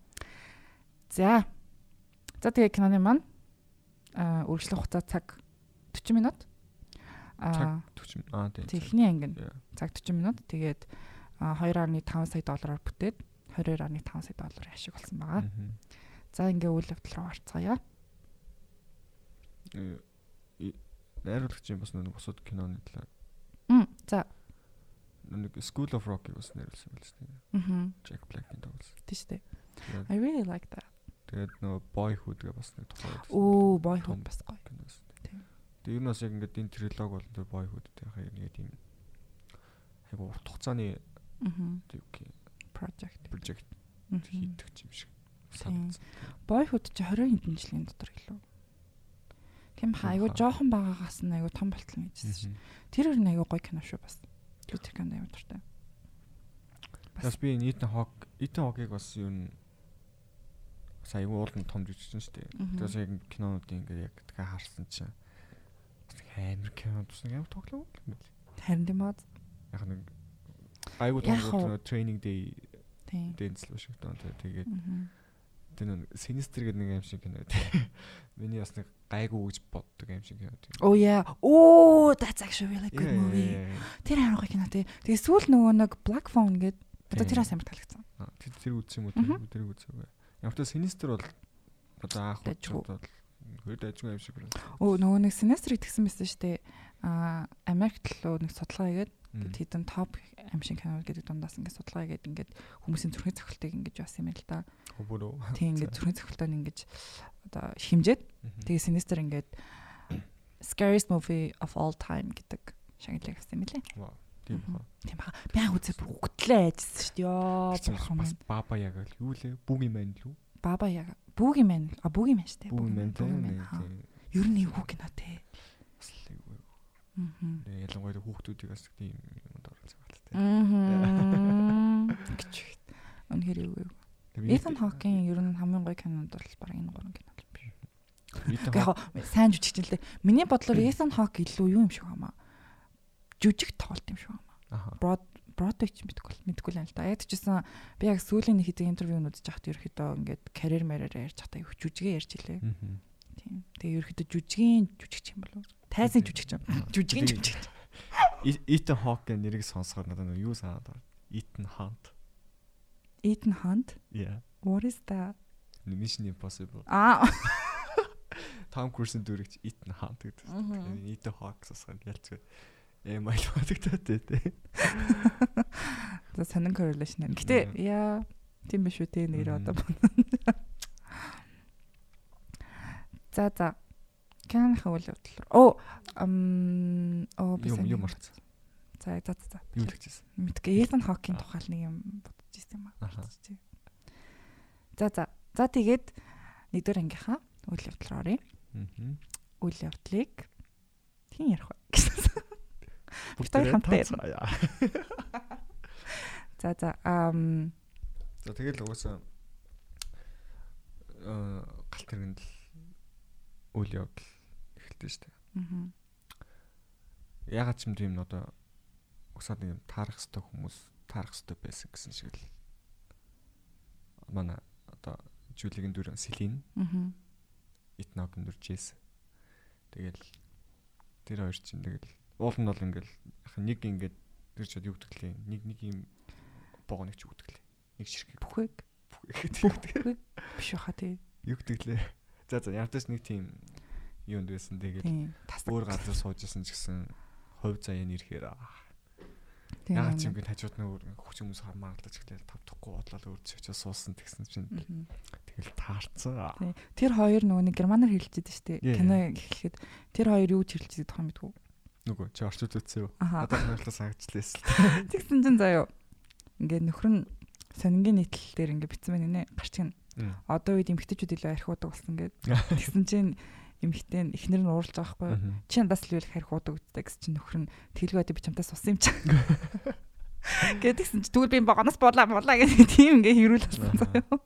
За. За тэгээ киноны маань аа үргэлжлэх хугацаа цаг 40 минут. Аа Төвч аа тийм. техний анги нь цаг 40 минут. Тэгээд а, 2.5 сая доллараар бүтээд 22.5 сая долларын ашиг болсон байгаа. За ингээ үйл явдал руу орцгоё. Э, и- Найруулагчийн бас нэг бусад киноны талаар Мм за. нэг School of Rock-ийг бас найруулсан шүү дээ. Мм. Jack Black-ийн тоглосон. Тийм шүү дээ. I really like that. тэгээд нөгөө Boyhood гэ бас нэг тухай байсан. Оо, boyhood бас гоё. Тийм. Тэгээд энэ бас яг ингээд энэ трилог бол тэр Boyhood-тэй хаяа нэг тийм айгу урт хугацааны Мм. тийм Project. project хийдэг юм шиг Тийм. санагдсан. Boyhood чи 20 хэдэн жилийн дотор гэлөө. Тийм айгу Муухай. жоохон байгаагаас нь айгу том болтол шүү. Мгм. Тэр өөр нь айгу гоё кино шүү бас. Тэр кино аюу дуртай. Бас би энэ Ethan Hawke Ethan Hawke-ыг бас юу н сая айгу уулын том жүжигчин шүү дээ. Мгм. Тэгээс яг кинонуудын ингээд яг така харсан чинь бас нэг амар кино бас нэг амар тоглоо юм байл. Харин тийм бод. Яг нэг айгу том тренинг day Тийм. Дензел Вашингтон тэгээд Мгм. Тэр нэг Sinister гэдэг нэг юм шиг кино тийм. Миний бас нэг гайгүй гэж боддог юм шиг кино тийм. Oh yeah. Oh, that's actually really good movie. Тэр амар гоё кино тий. Тэгээ сүүл нөгөө нэг Black Phone гээд одоо тэр бас амар таалагдсан. Аа, Тэр тэр үзсэн юм уу? Тэр үзээгүй. Ямар ч Sinister бол одоо удаад бол хөр дайжгүй юм шиг байна. Өө нөгөө нэг Sinister гэдгсэн байсан шүү дээ. Аа Америкт лөө нэг судалгаа хийгээд Тэгэд хэдэн топ аимшиг кино гэдэг дундаас ингээд судалгаа хийгээд ингээд хүмүүсийн зүрхний цохилтыг ингээд яасан юм л да. Хөвөрөө. Тийм ингээд зүрхний цохилтыг ингээд одоо химжээд тэгээ Sinister ингээд scariest movie of all time гэдэг шагналыг авсан юм лээ. Вау. Тийм баа. Тийм баа. Би анх үзээ бүр үгтлээ ажилласан шүү дээ. Йоо. Бас баба яг л юу лээ? Бүгийн мань лүү? Баба яг бүгийн мэн а бүгийн мэн шүү дээ. Мань, тийм. хаа. Ер нь эвгүй кино те. Бас л ялангуяа хүүхдүүдийг бас тийм юмд оруулах. Аа. Гэж. Үнэхээр эвгүй. Тэгээ Ethan Hawke-ийн ер нь хамгийн гоё кинод бол баг энэ гурван кино л биш. Яг сайн жүжигч л дээ. Миний бодлоор Ethan Hawke илүү юу юм шиг хамаа. Жүжиг тоглолт юм шиг хамаа. Broad Broadway ч мэдгүй мэдгүй л юм л да. Яг гэсэн би яг сүүлийн нэг хэдэн интервью үзэж байхад ерөөхдөө ингээд карьер мэрээр ярьж байхдаа их жүжигээ ярьж илээ. Тийм. Тэгээ ерөөхдөө жүжигийн жүжигч юм болов. Тайзын жүжигч юм. Тэгээ- жүжигч. E- Ethan Hawke нэрийг сонсохоор надад юу санаад байна? Ethan Hunt. Ethan Hunt. Yeah. What is that? Mission Impossible. Аа. Tom Cruise-ийн дүрэгч Ethan Hunt гэдэг. Ethan Hawke сонсохоор ялцгүй. Эм айл бодогдоод тий. За сонин correlation байна. Гэтэ яа тийм биш үү те нэр одоо. За за. Кэнх үйл явдал. Оо оо би Юм юм марцсан. За за за. Юу л гэжсэн. Мэдгүй Ethan Hawke-ийн тухай л нэг юм бодож ирсэн юм аа. За за. За тэгээд нэгдүгээр ангийнхаа үйл явдал руу оръё. Мгм. Үйл явдлыг тийм ярих ба. гэсэн. Бүгд хамтаа ярина. За за ам За тэгэл угаасаа э галт хэрэгэнд л үйл явдал эхэлдэг шүү дээ. мгм. Ягаад ч юм тийм одоо угсаад юм таарах хэвээр хүмүүс таарах хэвээр байсан гэсэн шиг л манай одоо Жулигийн дүр Селин мгм. Итногын дүр Джесс. Тэгэл тэр хоёр чинь тэгэл уул нь бол ингээл нэг ингээд тэр чад юу гэдэг лээ. Нэг нэг юм богоо нэг ч гэдэг лээ. Нэг ширхэг Бүхэг гэдэг. бүхэг биш хаа тий. Юу гэдэг лээ. За за ямтаас нэг тийм юунд байсан. Тасаг. өөр газар суужсэн ч гэсэн хувь заяа нэрхээр ягаад ч гээд хажууд нь хүч хүмүүс хармаарлаж эхлээл тавдахгүй бодлоо өөр ч очиж суусан тэгсэн чинь. Тэгэл таарцсан. Тий. Тэр хоёр нөгөө нэг германаар хэлчихэж штэ. Кино эхлэхэд тэр хоёр юу байгаа юм мэдгүй. Нөгөө чи орчууд үтсэн юу? Одоо хангалаас санагчлаа л. Тэгсэн чинь заяо. Ингээд нөхөр нь сонингийн нийтлэл дээр ингээд битсэн байна нэ. Гарч гин. Одоо үед эмгтээчүүд илүү архиудаг болсон гэд. Тэгсэн чинь эмгтээ нь эхнэр нь ууралж байгаа юу? Чи надаас л юу их архиудаг үсттэй гэсэн чинь нөхөр нь тэлгүй байдаг би чамтаас ус юм чи. Гэдгсэн чи тэгвэл би баганаас болоо болоо гэдэг тийм ингээ хэрүүл болсон заяо.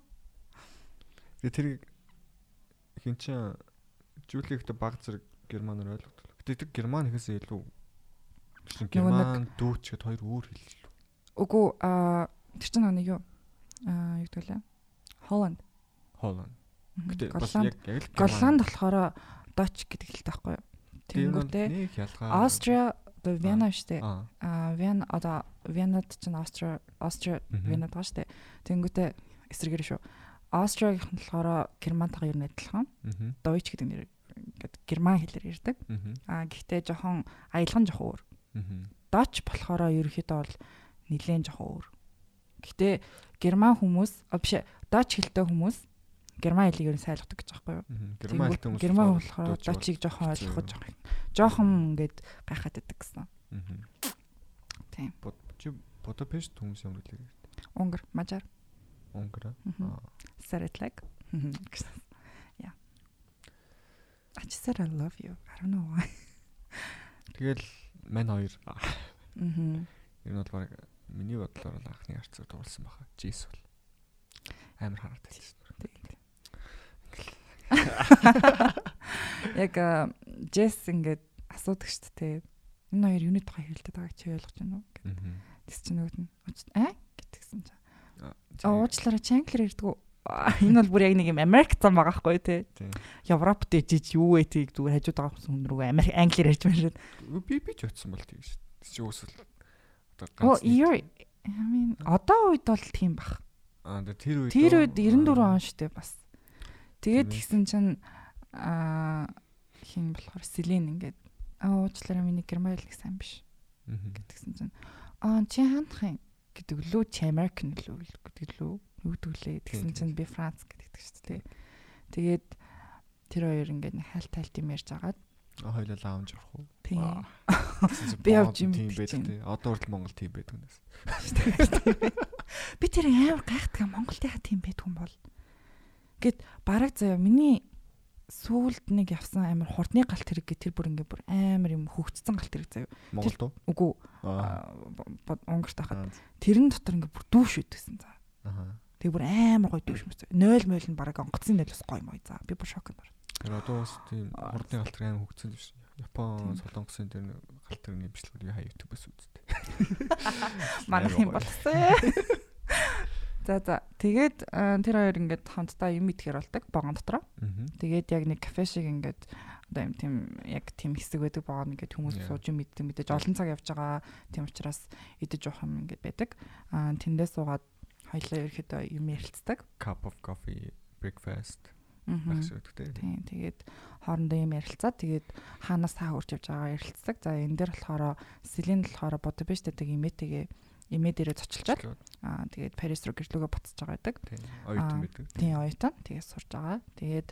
Тэгээ тэрийг хин чин Жүүлихтэй баг зэрэг германаар ойлгодог. Гэтэ тэр герман ихээсээ илүү герман дүүчгээд хоёр өөр хэл. Үгүй аа тэр чинь нэг юу? Аа юу гэдэг лээ? Холланд. Холланд. Гэтэ бас яг яг л Голланд болохоор Dutch гэдэг хэлтэй байхгүй юу? Тэнгүүтээ. Austria одоо Вена штэ. Аа. Вен одоо Венад чинь Austria Austria. Венад байгаа штэ. Тэнгүүтээ эсрэгээр шүү. Австриагийн болохоор германтайгаа ер нь адилхан. Deutsch гэдэг нэр ингээд герман хэлээр ярьдаг. Аа гэхдээ жоохон аялган жоохон өөр. Dutch болохоор ерөөхдөө бол нэлээд жоохон өөр. Гэхдээ герман хүмүүс а биш Dutch хэлтэй хүмүүс герман хэлийг ер нь сайн ойлгодог гэж байгаа байхгүй юу? Герман хэлтэй хүмүүс герман болохоор Dutch-ийг жоохон хэцүү. ойлгоход жоохон жоохон ингээд гайхаад байдаг гэсэн. Тийм. Чи Будапешт хүмүүс ямар хэлээ? Унгар, мажар. Саретлаг. гэсэн. Yeah. I just said I love you. I don't know why. Тэгэл мань хоёр аа, ер нь бол баг миний бодлоор анхны арцыг дуулсан баха. Жис бол амар хараад байсан. Яг Jess ингээд асуудаг шүү дээ. Энэ хоёр юуны тухай хэлдэг байгааг чи ойлгож байна уу? Мгм. Тэс чи нөгөөд нь «Ууч- аа гэтгсэн чи. Аа, А уучлаарай уу? Аа, Энэ бол бүр яг нэг юм Америк зам байгаа хгүй тий. Тийм. Европт ижиж юу вэ тийг зүгээр хажууд байгаа хүмүүс рүү Америк англиар ярьж байна шүү. Би би ч утсан бол тийм шүү. Чи үсэл одоо Оо, ганц you're I mean одоо үед бол тийм бах. Аа тэр үед Тэр үед 94 аа, он шүү дээ бас. Тэгээд Тийм ээ. тэгсэн чинь аа хин болохоор Селен ингээд аа уучлаарай миний герман хэлийг сайн биш гэтгсэн чинь аа чи хандах юм гэдэг лүү чи American лүү гэдэг лүү юу гэдэг лээ тэгсэн Тийм, чинь би Франц гэдэг шүү дээ. Тэгээд тэр хоёр ингээд хаалт таалт юм ярьж агаад хоёлаа лаунж орох уу? тийм. Би явж юм тийм байдаг тий. Одоо хүртэл Монгол тийм байдаг нас. би тэр амар гайхдаг Монголынхаа тийм байдгүй юм бол гэт бараг заяа миний сүүлд нэг явсан амар хурдны галт хэрэг гэ тэр бүр ингээ бүр амар юм хөгжцсөн галт хэрэг заяа Монголд уу? үгүй Аа. Унгарт тахад Аа. тэрэн дотор ингээ бүр дүүш үтгсэн за Аха. тэг бүр амар гоё дүүш мэт 0 0 нь бараг онгоцны нөлөөс гоё мой за би бүр шок байна Тэр одоо бас тийм Аа. хурдны галт аим хөгцсөн юм шиг. Япон. Солонгосын тэр галт тэрний бичлэгүүд хай YouTube бас үзтээ. манайх юм Амар болсон за за тэгээд э, тэр хоёр ингээд хамтдаа юм идэхэр болдог богон дотроо. Тэгээд яг нэг кафе шиг ингээд одоо юм тийм яг тийм хэсэг байдаг байгаа ингээд хүмүүс сууж юм иддэг мэдээж олон цаг явж байгаа тийм учраас идэж уух юм ингээд байдаг. Аа тэндээ суугаад хоёлаа ерөөхдөө юм ярилцдаг. Cup of coffee, breakfast тий. Тийм тэгээд хоорондоо юм ярилцаад тэгээд хаанаас хаа хурж явж байгаа ярилцдаг. За энэ дээр болохоор Селин болохоор Будапешт гэдэг имээ дээрээ зочилчаад аа тэгээд Парис руу гэрлүүгээ буцаж байгаа байдаг. тий. Аа. Оюутан байдаг. Тийм оюутан тэгээд сурж байгаа. Тэгээд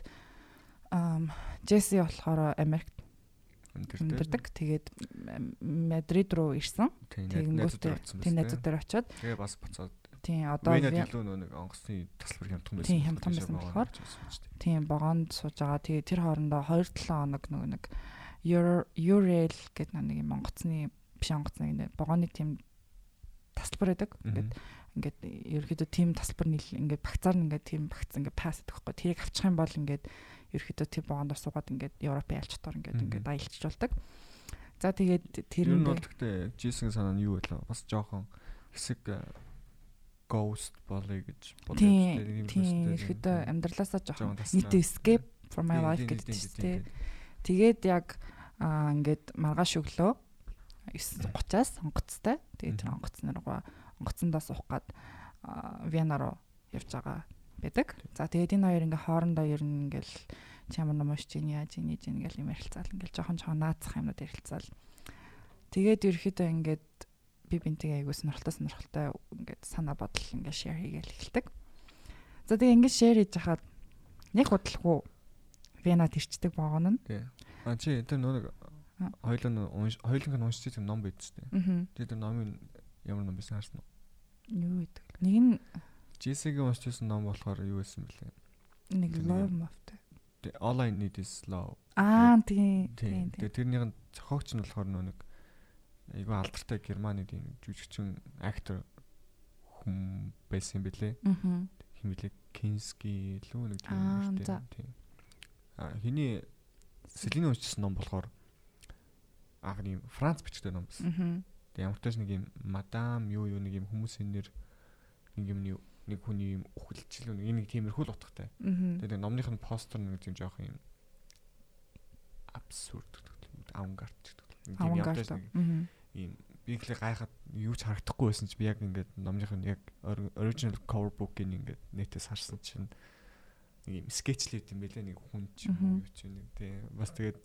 ам Джесси болохоор Америкт амьдардаг. Тэгээд Мадрид руу ирсэн. Тэгэнгүүтээ тийм найзууд дээр очиод Тэгээ бас буцаад тийм одоо Венад илүү нэг онгоцны таслбар хямдхан байсан. Тийм, хямдхан байсан болохоор. тийм богонд сууж байгаа. Тэгээд тэр хоорондоо 2-7 хоног нэг Euro Urel гэдэг нэг юм онгоцны биш онгоцны нэг богоны тийм тасалбар байдаг. Ингээд ингээд ерөөхдөө тийм тасалбар нийл ингээд багцаар нь ингээд тийм багц ингээд пасс гэдэг байхгүй. Тэрийг авчих юм бол ингээд ерөөхдөө тэр богондор суугаад ингээд Европ ялч дотор ингээд ингээд аялчж болдог. За тэгээд тэр нь бол гэхдээ Джейсон санаа нь юу байлаа? Бас жоохон хэсэг э, ghost болъё гэж бодож тийм тийм ерөөхдөө амьдралаасаа жоохон нийт escape from my life гэдэг чинь тийм. Тэгээд яг аа ингээд маргааш өглөө 9:30-аас онгоцтой. Тэгээд тэр Мгм. онгоцны руугаа онгоцондоо суух гад Вена руу явж байгаа байдаг. За тэгээд энэ хоёр ингээ хоорондоо ер нь ингээл чамар номош чинь яаж ийн ингээл юм ярилцаал ингээл жоохон жоохон наацах юмнууд ярилцаал. Тэгээд ерөөхдөө ингээд би бинтээ айгуу сонирхолтой сонирхолтой ингээд санаа бодол ингээ share хийгээл эхэлдэг. За тэгээ ингэж шеэр хийж хахад нэг бодлохгүй Вена тэрчдэг боогон нь. Тий. А чи тэр нэг А. хоёулаа нь хоёулынх нь уншиж тэр ном байд штэ. Аа. Тэр номын ямар ном байсан харсан уу? Юу гэдэг. Нэг нь JC-гийн уншижсэн ном болохоор юу байсан бэлээ? нэг love mafтэй. Тэ All I Need Is Love. Аа тийм. Тий. Тийм. Тэгээ тэрнийх нь зохиогч нь болохоор нөө нэг айгүй алдартай Германы тийм жүжигчин актер хүн байсан бэлээ. Аа. Хин бэлээ Кински лүү нэг тийм Аа. Тийм. Хиний Селиний уншижсэн ном болохоор аа тийм Франц бичдэг ном байсан. Тэгээ ямар ч тааш нэг юм мадам юу юу нэг юм хүмүүсийн нэр нэг юм нэг нэг хүний юм үү нэг тиймэрхүү л утгатай. Аа. Тэгээ номных нь постэр нэг тийм жоох юм абсурд гэдэг авангард гэдэг. Нэг тийм Авангард. нэг ийм би ихлэ гайхаад юу ч харагдахгүй байсан чи би яг ингээд номных нь яг original cover book-ийг ингээд нэтээс харсан чинь нэг юм скетчлүүд юм байлаа нэг хүн ч юм уу ч юм нэг тий бас тэгээд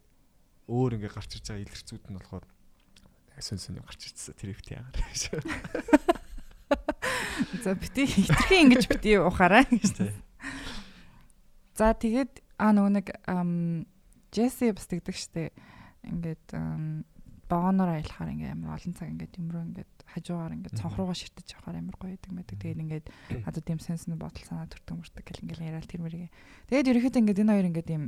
өөр ингээд гарч ирж байгаа илэрцүүд нь болохоор сэн сэн гарч ирчихсэн тэр ихтэй яагаар. За бити хитрхи ингэж бити ухаарай гэж. За тэгээд аа нөгөө нэг Джесси бас тэгдэг штэ. Ингээд бооноор аялахаар ингээд амар олон цаг ингээд юм руу ингээд хажуугаар ингээд цонхруугаа ширтэж явахаар амар гоё гэдэг мэдэг. Тэгээд ингээд надад тийм сенс нь бодол санаа төрдөг мөрдөг гэл ингээд яриад тэр мэрийг. Тэгээд ерөөхдөө ингээд энэ хоёр ингээд юм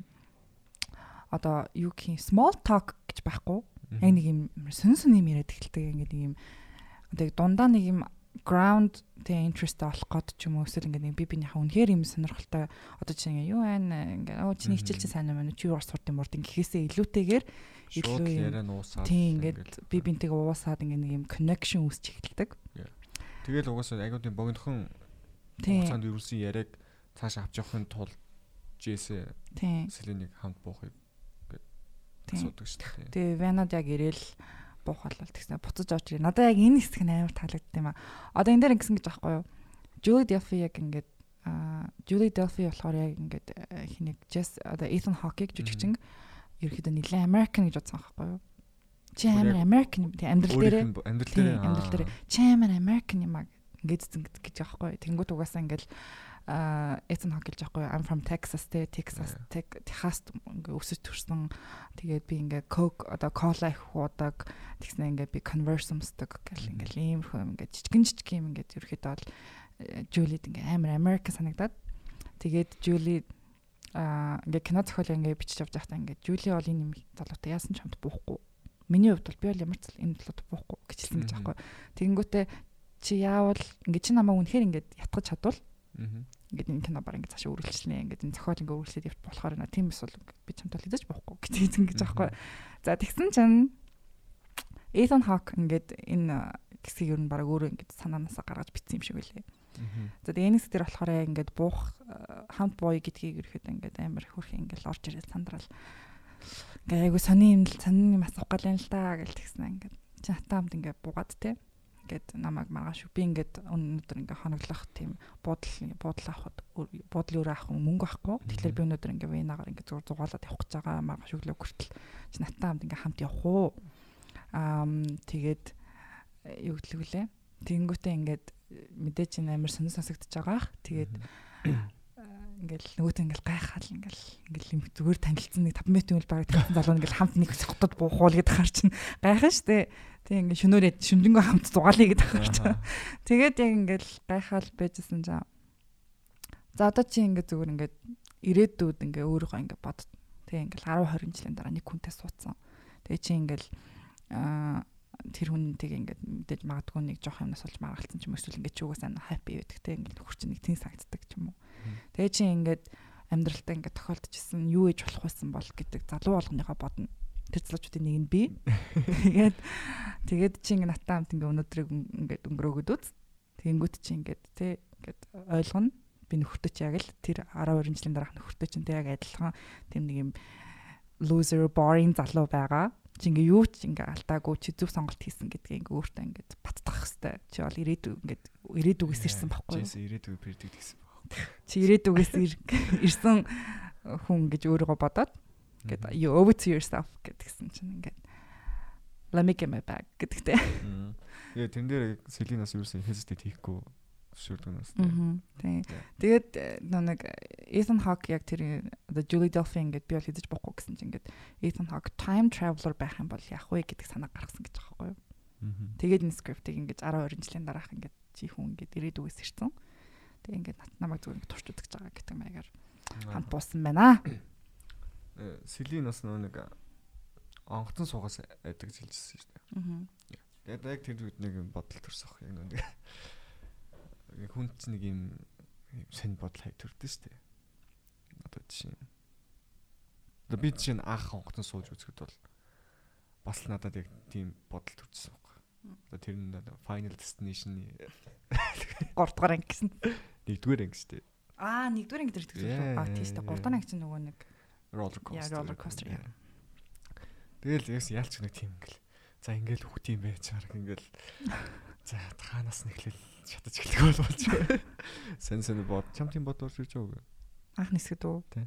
одоо юу гэх юм small talk гэж байхгүй. Яг нэг юм сүн сүн юм яриад эхэлдэг ингээд нэг юм одоо яг дундаа нэг юм ground тэ interest олох гээд ч юм уу эсвэл ингээд нэг би бинийхээ үнэхээр юм сонирхолтой одоо чинь ингээ юу байна ингээ оо чиний хичээл чи сайн юм байна чи юу урс сурд юм урд ингэхээсээ илүүтэйгээр илүү юм- тийм ингээд би бинтэйгээ уусаад ингээ нэг юм connection үүсч эхэлдэг. тэгэл угаасаа тийм богинохон хугацаанд юусэн яриаг цааш авч явахын тулд JS Тийм. Селенийг хамт буухыг. Асуудаг шүү дээ. Тэгээ Венад яг ирээл буух болол тэгснэ буцаж орж ирээ. Надад яг энэ хэсэг нь амар таалагдсан юм аа. Одоо энэ дээр ингэсэн гэж байхгүй юу? Julie Delphi яг ингээд аа Julie Delphi болохоор яг ингээд хинийг Jess одоо Ethan Hawke-ийг жүжигчин ерөөхдөө нэлээд American гэж бодсон байхгүй юу? Чи амар American юм тий амьдрал нь амьдрал дээр амьдрал дээр чи амар American юм аа ингээд зингэд гэж аахгүй? Тэнгүүт угаасаа ингээд а Hawke гэж аахгүй юу? I'm from Texas тий Texas Техаст ингээ өсөж төрсөн. Тэгээд би ингээ Coke одоо кола их уудаг тэгснэ ингээ би Converse өмсдөг гэл ингээл иймэрхүү юм ингээ жижигэн жижиг юм ингээ ерөөхдөө бол Julie ингээ амар American санагдаад. Тэгээд Julie а ингээ кино зохиол ингээ бичиж явж байхдаа ингээ Julie бол энэ юм залуутай яасан ч хамт буухгүй. Миний хувьд бол би бол ямар ч энэ залуутай буухгүй гэж хэлсэн гэж Мгм. аахгүй. Тэгэнгүүтээ чи яавал ингээ чи намайг үнэхээр ингээ ятгах чадвал. Ингээд энэ кино баг ингээд цаашаа үргэлжлэнэ ингээд энэ зохиол ингээд үргэлжлээд явт болохоор нэ тийм эсвэл би чамтай л хийж болохгүй гэж хэлсэн гэж аахгүй. За тэгсэн чинь Ethan Hawke ингээд энэ хэсгийг ер нь баг өөрөө ингээд санаанаасаа гаргаж бичсэн юм шиг байлээ. За тэгээ хэсэг дээр болохоор ингээд буух э, хамт бууя гэдгийг ерөөхдөө ингээд амар хөрх ингээд орж ирээд сандрал. Ингээд айгу сони юм л сонин юм асуух гал юм л да гэж тэгсэн ингээд чи хатаа хамт ингээд буугаад те ингээд намайг маргааш би ингээд өнөөдөр ингээд хоноглох тийм буудал буудал авахд буудлын өөр авах мөнгө авахгүй. Тэгэхээр би өнөөдөр ингээд венагаар ингээд зур зугаалаад явах гэж байгаа маргааш өглөө хүртэл чи натаа хамт ингээд хамт явах уу? Аа тэгээд э, юу гэдэг вүлээ? Тэнгүүтээ ингээд э, мэдээж энэ амар сонир сонсогдож байгаах. Тэгээд ингээл нөгөөт ингээл гайхаал ингээл ингээл зүгээр танилцсан нэг 5 метрийн үл бараг танилцсан залуу ингээл хамт нэг хотод буухуул гэдэг хар чинь гайхаа штэ. Тэг ингээл шөнөөрөө шүндэнгөө хамт зугаалъя гэдэг чинь. Тэгээд яг ингээл гайхаал байжсэн жаа. За одоо чи ингээд зүгээр ингээд ирээдүйд ингээ өөрийгөө ингээ бод. Тэг ингээл 10 20 жилийн дараа нэг хүнтэй суудсан. Тэгээ чи ингээл аа тэр хүнтэйг ингээд мэдээж магадгүй нэг жоох юмнаас олж маргалцсан ч юм уу эсвэл ингээд ч угаасаа хаппи байдаг те ингээд хурц нэг тийм санагддаг ч юм уу. Тэгээ чи ингээд амьдралтаа ингээд тохиолдож исэн юу ээж болох байсан бол гэдэг залуу болгоныхоо бодно. Тэр залуучуудын нэг нь би. Тэгээд тэгээд чи ингээд натаа хамт ингээд өнөөдрийг ингээд өнгөрөөгд үз. Тэгэнгүүт чи ингээд те ингээд ойлгоно. Би нөхөртөө чи яг л тэр 12 жилийн дараах нөхөртөө чи яг адилхан тийм нэг юм loser boring залуу байгаа чи ингээ юу ч ингээ алдаагүй чи зөв сонголт хийсэн гэдгийг ингээ өөртөө ингээ баттгах хэвээр чи бол ирээдүй ингээ ирээдүгээс ирсэн байхгүй юу Джейс ирээдүйг предикт гэсэн баг. чи ирээдүгээс ир- ирсэн хүн гэж өөрийгөө бодоод ингээд you owe it to yourself гэдгсэн чинь ингээд let me get my bag гэдэгтэй Тэгээ тэн дээр Селинаас юу гэсэн hesitate хийхгүй зөвшөөрдөг нас. Тийм. Тэгээд э, нэг Ethan Hawke яг тэр одоо Julie Delphi ингээд би бол хийж бохгүй гэсэн чинь ингээд Ethan Hawke time traveler байх юм бол яах вэ гэдэг санаа гаргасан гэж байгаа байхгүй юу. Тэгээд энэ скриптийг ингээд 10 20 жилийн дараах ингээд чи хүн ингээд ирээдүгээс ирсэн. Тэгээд ингээд намайг зүгээр ингээд турш үзэж байгаа гэдэг маягаар хамт буусан байна. Селин бас нөө нэг онгоцон суугаас айдаг гэж хэлжсэн шүү дээ. Аа. Тэгээд яг тэр үед нэг бодол төрсөх яг нэг хүн ч нэг юм сонь бодол хай төрдөө шүү дээ. Одоо жишээ Одоо би жишээ нь анх онгоцон сууж үзэхэд бол бас л надад яг тийм бодол төржсөн байхгүй. Одоо тэр нь Final Destination 3 дугаар анги гэсэн. нэгдүгээр анги шүү дээ. Аа, нэгдүгээр анги дээр тэгсэн үү? Аа, тийм шүү дээ. 3 дугаар анги чинь нөгөө нэг Roller coaster. roller coaster, yeah. Тэгэл яс яалч нэг тийм ингээл. За ингээл хөх тийм байж чарах ингээл. За хаанаас нэхлэл шатаж эхлэх бол болж байна. Сэн сэн бод. Чам тийм бод орж ирж байгаа. анх нисгэд үү? Тий.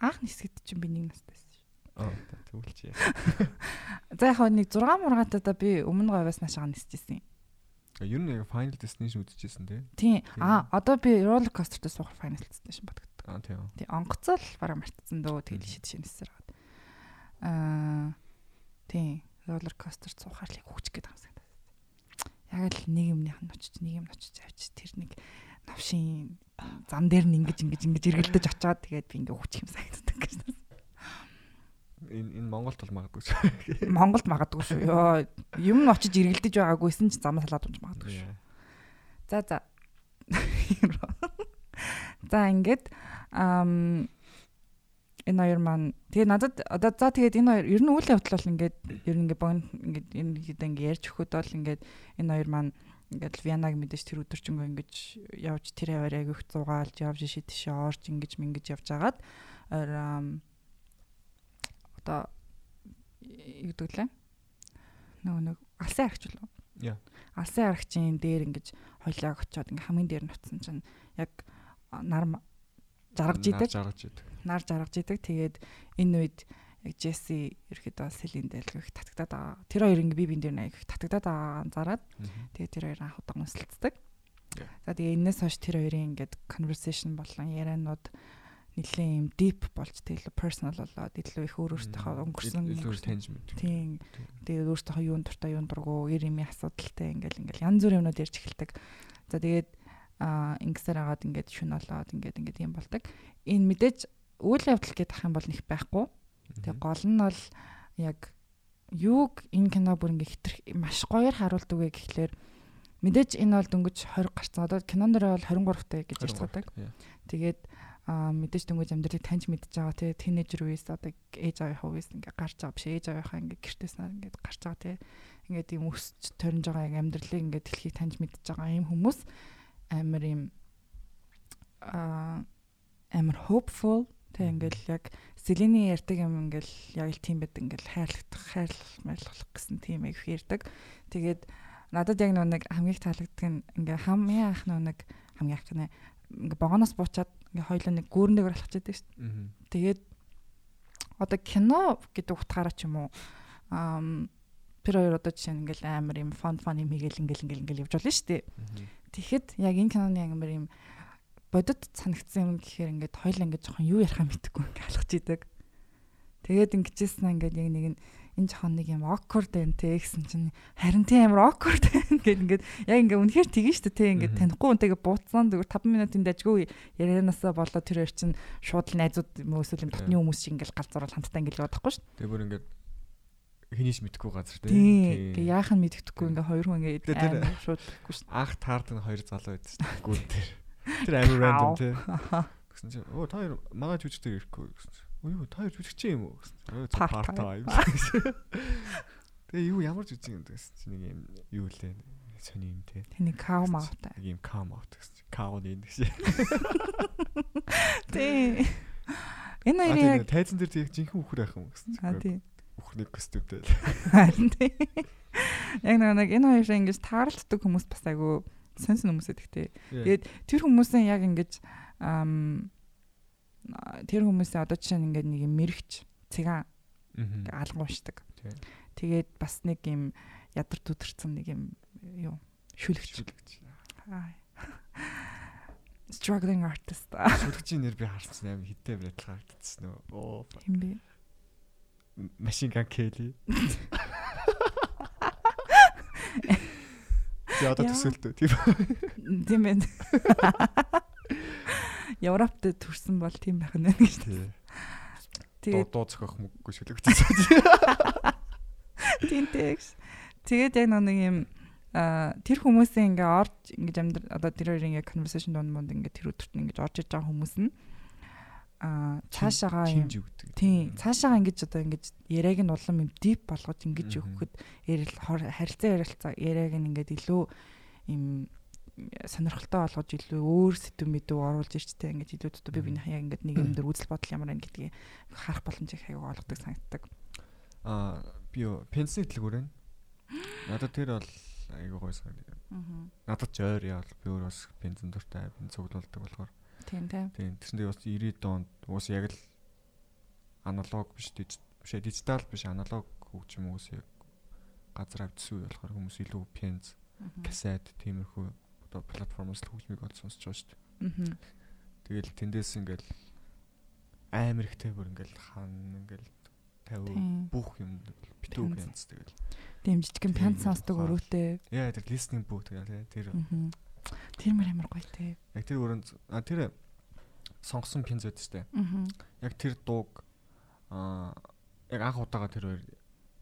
Анх нисгэд чинь би нэг настай байсан шүү. Аа тэгвэл чи. За яг нэг 6 мургаатаа би өмнө говьас наашаа нисчихсэн. Ер нь Final Destination үзчихсэн тий. Тийм. Аа, одоо би roller coaster-тэй суух final destination боддог. Аа тийм. Тийм, онгоцол бараг мартсан дөө тэгэл шид шинэсээр гад. Аа, coaster суухаар л яг хүч гээд байгаа юм. Яг л нэг юмных нь очиж, нэг юм очиж авч тэр нэг навшин зам дээр нь ингэж ингэж ингэж эргэлдэж очиод тэгээд би ингээ хүч юм санагддаг гэж. Энэ энэ Монголд бол магадгүй шүү. Монголд магадгүй шүү. Йоо, юм очиж эргэлдэж байгаагүйсэн ч замаа салаад унж магадгүй шүү. За за. За ингээд энэ хоёр маань. Тэгээ надад одоо за тэгээд энэ хоёр ер нь үйл явдал бол ингээд ер нь ингээд богино ингээд энэ хэд ингээд ярьж өгөхөд бол ингээд энэ хоёр маань ингээд Вианаг мэдээж тэр өдөржингөө ингэж явж тэр аваар агиох зугаалж явж иши тийшээ орж ингэж мингэж явж агаад ам, одоо юу гэдэг лээ? Нөгөө нэг алсын аргач лөө Яа. алсын аргачийн дээр ингэж хоёлааг очиод ингээ хамгийн дээр нь утсан чинь яг нар жаргаж идэг Жаргаж идэг. нар жаргаж идэг тэгээд энэ үед яг Джесси ерөөхдөө Селин дэлгэх татагдаад байгаа. Тэр хоёр ингээ бие биен дээр нэг татагдаад байгаа анзаараад тэгээд тэр хоёр анх удаа үнсэлцдэг. За тэгээ энэс хойш тэр хоёрын ингээд conversation болон ярианууд нэлээд юм deep болж тэгээд personal болоод илүү их өөр өөртөө өнгөрсөн илүү таньж мэд. Тийм. Тэгээд өөртөө юун дуртай юун дургу эр ими асуудалтай ингээл ингээл янз бүрийн юмнууд ярьж эхэлдэг. За тэгээд аа ингэсээр агаад ингээд шүн болоод ингээд ингээд юм болдог. Энэ мэдээж үйл явдал гэдэг ах юм бол нэг байхгүй. Тэгээ гол нь бол яг юуг энэ кино бүр ингээ хитрх маш гоёор харуулдаг вэ гэхлээр мэдээж энэ бол дөнгөж 20 гарсан. Одоо кинон дээр бол 23 тай гэж ярьж байгаа. Тэгээд аа мэдээж дөнгөж амьдралыг таньж мэдж байгаа тий тинейжер үеэс одоо ээж аавынхаа үеэс ингээ гарч байгаа биш ээж аавынхаа ингээ гэртээснээр ингээ гарч байгаа тий ингээд юм өсч төрнж байгаа яг амьдралыг ингээ дэлхийг таньж мэдж байгаа юм хүмүүс амар юм аа амар hopeful. Тий ингээл яг Селиний ярьдаг юм ингээл яг л тийм байд ингээл хайрлах хайрлах гэсэн тийм их ярьдаг. Тэгээд надад яг нэг хамгийн их таалагддаг нь ингээ хамгийн анх нэг хамгийн анх нэ ингээ богоноос буучаад ингээ хоёлоо нэг гүүрнээр алхаж байдаг шүү дээ. Тэгээд одоо кино гэдэг утгаараа ч юм уу ам тэр хоёр одоо жишээ нь ингээл амар юм фон фон юм хийгээл ингээл ингээл ингээл явж болно шүү дээ. Тэгэхэд яг энэ киноны амар юм бодит санагдсан юм гэхээр ингээд хоёлаа ингээд жоохон юу ярихаа мэдэхгүй ингээд алхаж идэг. Тэгээд ингэжсэн ингээд яг нэг нь энэ жоохон нэг юм awkward байна те гэсэн чинь харин тийм амар awkward ингээд ингээд яг ингээд үнэхээр тэгэн шүү дээ те ингээд танихгүй үнтэйгээ бууцсан зүгээр 5 минутын дажгүй ярианаасаа болоо тэр хоёр чинь шууд л найзууд юм эсвэл юм дотны хүмүүс шиг ингээд галзуурал хамтдаа ингээд явах байхгүй шүү Тэгээ бүр ингээд хинийч мэдхгүй газар. Тийм. Ингээ яах нь мэддэхгүй ингээ хоёр хүн ингээ амар шууд гэхгүй шүү анх таард нь хоёр залуу байдсан шүү дээ. Гүн дээр. Тэр амар random тий. дээ. Гэсэн чинь оо та хоёр манай жүжиг дээр ирэхгүй гэсэн чинь. Оо юу та хоёр жүжигч юм уу гэсэн. Оо time. time. Тэгээ юу ямар жүжиг юм гэсэн чинь нэг юм юу лээ. Сони юм тий. Тэний кау маатай. Нэг юм come out гэсэн чинь. Cow нэг гэсэн. Тийм. Энэ А хоёр тийм яг тайзан дээр тийм жинхэнэ үхэр байх юм гэсэн чинь. А тийм. Үхрний костюмтэй. Харин тийм. Яг нэг нэг энэ хоёроо ингэж таарлцдаг хүмүүс бас айгу сонсон хүмүүс эдэгтэй. Тэгээд тэр хүмүүсийн яг ингэж ам тэр хүмүүсийн одоо жишээ нь ингээд нэг юм мэрэгч цэгаан. Тийм. Тэгээд бас нэг юм ядар түдэрсэн нэг юм юу Шүлэгч. Шүлэгч. Struggling artist. Шүлэгчийн нэр би харсан аим хиттэй байтал харагдсан нөө. Оо. Хин бэ? Машин ган Келли. Яа Яа. төсөөлтөө тийм. Тийм ээ. Европт төрсэн бол тийм байх нь байна гэж. Тий. Дуу Тэгээд дуу зохиох мөнгөгүй шүлэгч. тинтэйгс. Тэгээд яг нэг юм а тэр хүмүүсийн ингээ орж ингээ амьдрал одоо тэр хоёрын ингээ conversation донд монд ингээ тэр өдөрт ингээ орж иж байгаа хүмүүс нь а цаашаага юм. Тийм цаашаага ингэж одоо ингэж яриаг нь улам юм дип болгож ингэж өгөхөд ярил харилцаа ярилцаа яриаг нь ингээд илүү юм сонирхолтой болгож илүү өөр сэдв мэдв оруулж ирчтэй ингээд илүү дутуу би биний яг ингээд нэг юм дээр үзэл бодол ямар байна гэдгийг харах боломжийг аяг олгодог санагддаг. Аа би юу пенсийн дэлгүүр байна. Надад тэр бол айгуу гой санагдав. Аа. Надад ч ойр яа би өөр бас бензин дуртай бензин цуглуулдаг болохоор. Тийм тийм. Тийм тэрсэндээ бас 90-ад онд уус яг л аналог биш биш дижитал биш аналог хөгжим уус газар авдсан үе болохоор хүмүүс илүү пенз, касет тиймэрхүү одоо платформоос л хөгжмийг олж сонсч байгаа шүү дээ. Аа. Тэгэл тэндээс ингээл амар ихтэй бүр ингээл хан ингээл 50 Тийм. бүх юм битүү Пенз. пенз тэгэл. Жижигэн Тийм, пянт сонсдог өрөөтэй. Яа тэр listening booth гэх тэр Аа. Тэр мөр амар гоё те. яг тэр өрөөнд тэр сонгосон шүү дээ. Аа. яг тэр дууг аа яг анх удаага тэр хоёр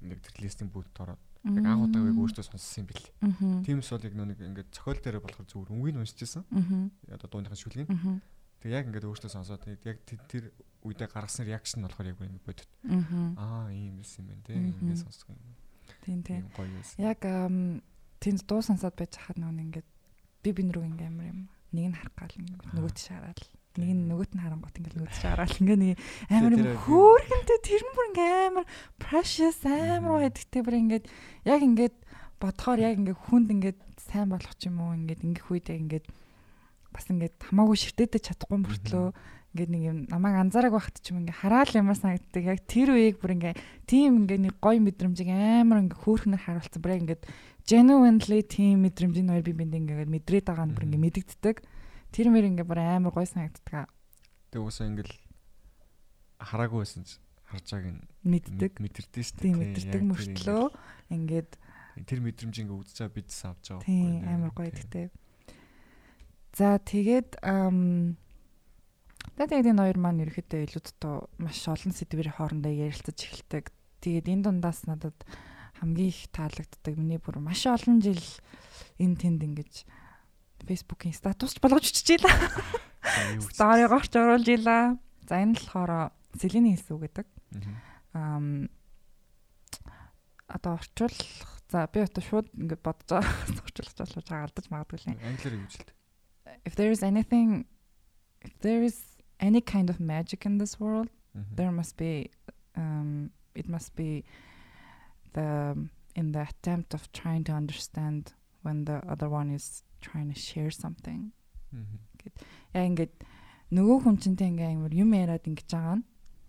нэг тэр листинг бүүт ороод яг анх удаага яг өөртөө сонссон юм бэл. Аа. Тиймс бол яг нэг ингээд цохол дээр болохоор зүгээр өнгөний уншижсэн. Аа. Одоо дууныхаа шүлгийг. Аа. Тэг яг ингээд өөртөө сонсоод яг тэр- үедээ гаргасан реакшн болохоор яг ингэ бодит. Аа. Аа ийм юм байна те. Ингээд сонсох юм. Тийм тийм. Юм. Яг тэнд дуу сонсоод байж хахад нөгөө ингээд би бин рүү ингээм амар юм. Нэг нь харах гал нөгөөт шаарал. Нэг нь нөгөөт нь харангуут ингээд нөгөөт шаарал. Ингээд нэг амар юм хөөрхөнтэй тэр нь бүр ингээд амар precious амар байдагтэй бүр ингээд яг ингээд бодохоор яг ингээд хүнд ингээд сайн болох ч юм уу ингээд ингэх үед яг ингээд бас ингээд хамаагүй ширтээдэж чадахгүй мөртлөө ингээд нэг юм намайг анзаараг байхад ч юм ингээ хараал ямар санагддаг. Яг тэр үеийг бүр ингээ тийм ингээ нэг гоё мэдрэмжийг амар ингээ хөөхнөр харуулсан. Бүр яг ингээ genuinely тийм мэдрэмжийн хоёр би бинд ингээ мэдрээд байгаа нь бүр ингээ мэдэгддэг. Тэр мэр ингээ бүр амар гоё санагддаг. Тэг уусаа ингээл хараагүй байсан ч харж байгааг нь мэддэг. мэдэрдээ шүү дээ. тийм тэр мөртлөө ингээд ингээд- тэр мэдрэмж ингээ үзэж байгаа бид авч байгаа. тийм амар гоё гэдэгтэй за тэгээд Тэгээд энэ хоёр маань ерөөхдөө илүү дутуу маш олон сэдвэр хоорондоо ярилцаж эхэлдэг. Тэгээд энэ дундаас надад хамгийн их таалагддаг миний бүр маш олон жил энэ тэнд ингэж Facebook-ийн статусч болгож чичээлээ. За, юу гэж- Сторигоор ч оруулж илаа. За энэ болохоор Селений хэлсүү гэдэг. Ам одоо орчуулах за би одоо шууд ингэ бодож орчуулах болов байгаа алдаж магадгүй л. Англиар гэж хэлдэг? If there is anything if there is any kind of magic in this world Мгм. there must be um it must be the in the attempt of trying to understand when the other one is trying to share something Мгм. яа ингээд нөгөө хүн чинтэй ингээ амар юм яриад ингэж байгаа нь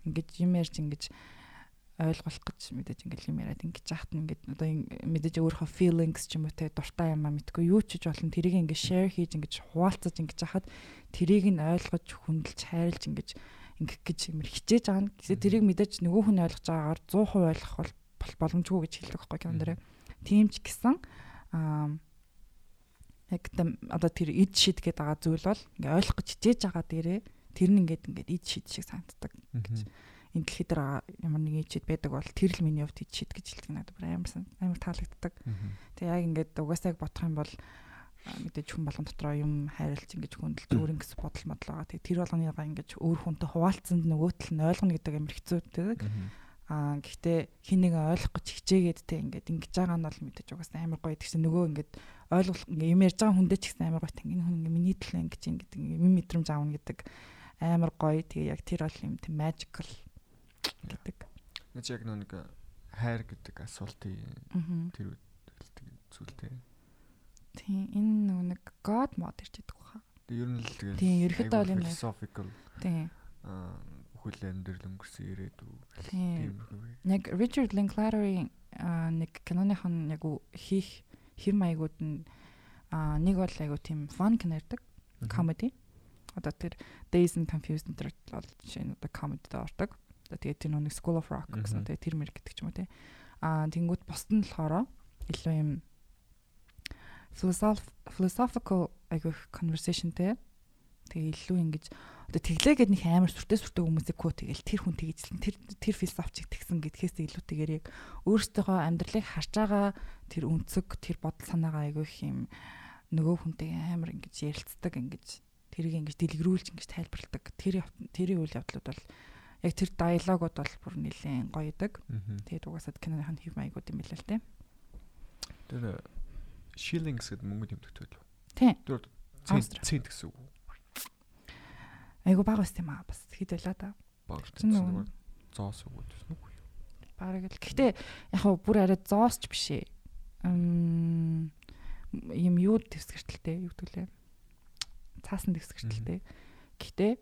ингэж юм ярьж ингэж ойлгох гэж мэдээж ингээл юм яриад ингэж яахт нь ингээд одоо мэдээж өөрийнхөө feelings ч юм уу те дуртай юм а мэдгүй. Юу ч гэж болон тэрийг ингээ share хийж ингэж хуваалцаж ингэж яхад тэрийг нь ойлгож хүндэлж хайрлж ингэж ингэх гэж юмэр хичээж байгаа нь. Гэсэн тэрийг мэдээж нөгөө хүн ойлгож байгаагаар 100% ойлгох бол бол- боломжгүй гэж хэлдэг байхгүй юм дээр тийм ч гэсэн аа яг одоо тэр ид шид гэдэг байгаа зүйл бол ингээ ойлгох гэж хичээж байгаа дээрээ тэр нь ингээд ингээд ид шид шиг санагддаг Мгм. Энэ дэлхий дээр ямар нэг шид байдаг бол тэр л миний хувьд шид гэж хэлдэг надад. Бүр амар амар таалагддаг. Тэгээ яг ингээд угаасаа яг бодох юм бол мэдээж хүн болгон дотроо юм хайрлж ингэж хүндэлж өөр ингэс бодол модол байгаа. Тэгээ тэр болгоныгаа ингэж өөр хүнтэй хуваалцсанд нөгөөтөл нь ойлгоно гэдэг амар хэцүүтэй Мгм. Аа гэхдээ хин нэг ойлгох гэж хичээгээд те ингээд ингэж байгаа нь бол мэдээж угаасаа амар гоё. Тэгсэн нөгөө ингээд ойлгох ингээ юм ярьж байгаа хүндээ ч гэсэн амар гоё. Тийм энэ хүн ингээ миний төлөө ингэж ингээд юм мэдрэмж аавна гэдэг амар гоё. Тэгээ яг тэр бол юм тийм magical гэдэг. Нэг яг нөө нэг хайр гэдэг асуултын тэр хэлдэг зүйлтэй. Тийм энэ нэг god mod ирж байдаг баха. Тэгээ ер нь л тэгээ Тийм, ерөөхдөө бол энэ- philosophical Тийм. аа бүхэл амьдрал өнгөрсөн ирээдүй. Тийм. Тийм. Яг Richard Linklater-ийн нэг киноных нь яг хийх хэм маягууд нь нэг бол айгу тийм fun кинердэг comedy. Одоо тэр Days and Confused энэ бол жишээ нь одоо comedy дээр ордог. Одоо тэгээд тэр нэг School of Rock гэсэн тэгээд тэр мэр гэдэг ч юм уу тий. Аа тэнгууд бусд нь болохоор илүү юм philosoph philosophical айгу conversationтэй. Тэгээ илүү ингэж одоо тэглээгээд нэг амар сүртэй сүртэй хүмүүсийг куу тэгэл тэр хүн тэгжлэн тэр тэр философчиг тэгсэн гэдгээс илүүтэйгээр яг өөрсдийнхөө амьдралыг харж байгаа тэр өнцөг тэр бодол санаагаа айгүй их юм нөгөө хүнтэй амар ингэж ярилцдаг ингэж тэрийг ингэж дэлгэрүүлж ингэж тайлбарладаг тэр тэрийн үйл явдлууд бол яг тэр диалогууд бол бүр нэлээд гоё идэг. Тэгээд угаасаа киноныхын хэв маягууд юм билээ л те. Тэр shillings гэдэг мөнгө тэмдэгтэй байлаа. Тийм. Тэр цент гэсэн үг. Айгу баг баст юм аа бас хэд байлаа да. Баг. Зоос үг гэсэн үг. Бараг л. Гэхдээ яг хав бүр арай зоосч биш ээ. Мм юм юу дэвсгэртэлтэй юу гэдгэлээ. Цаасан дэвсгэртэлтэй. Гэхдээ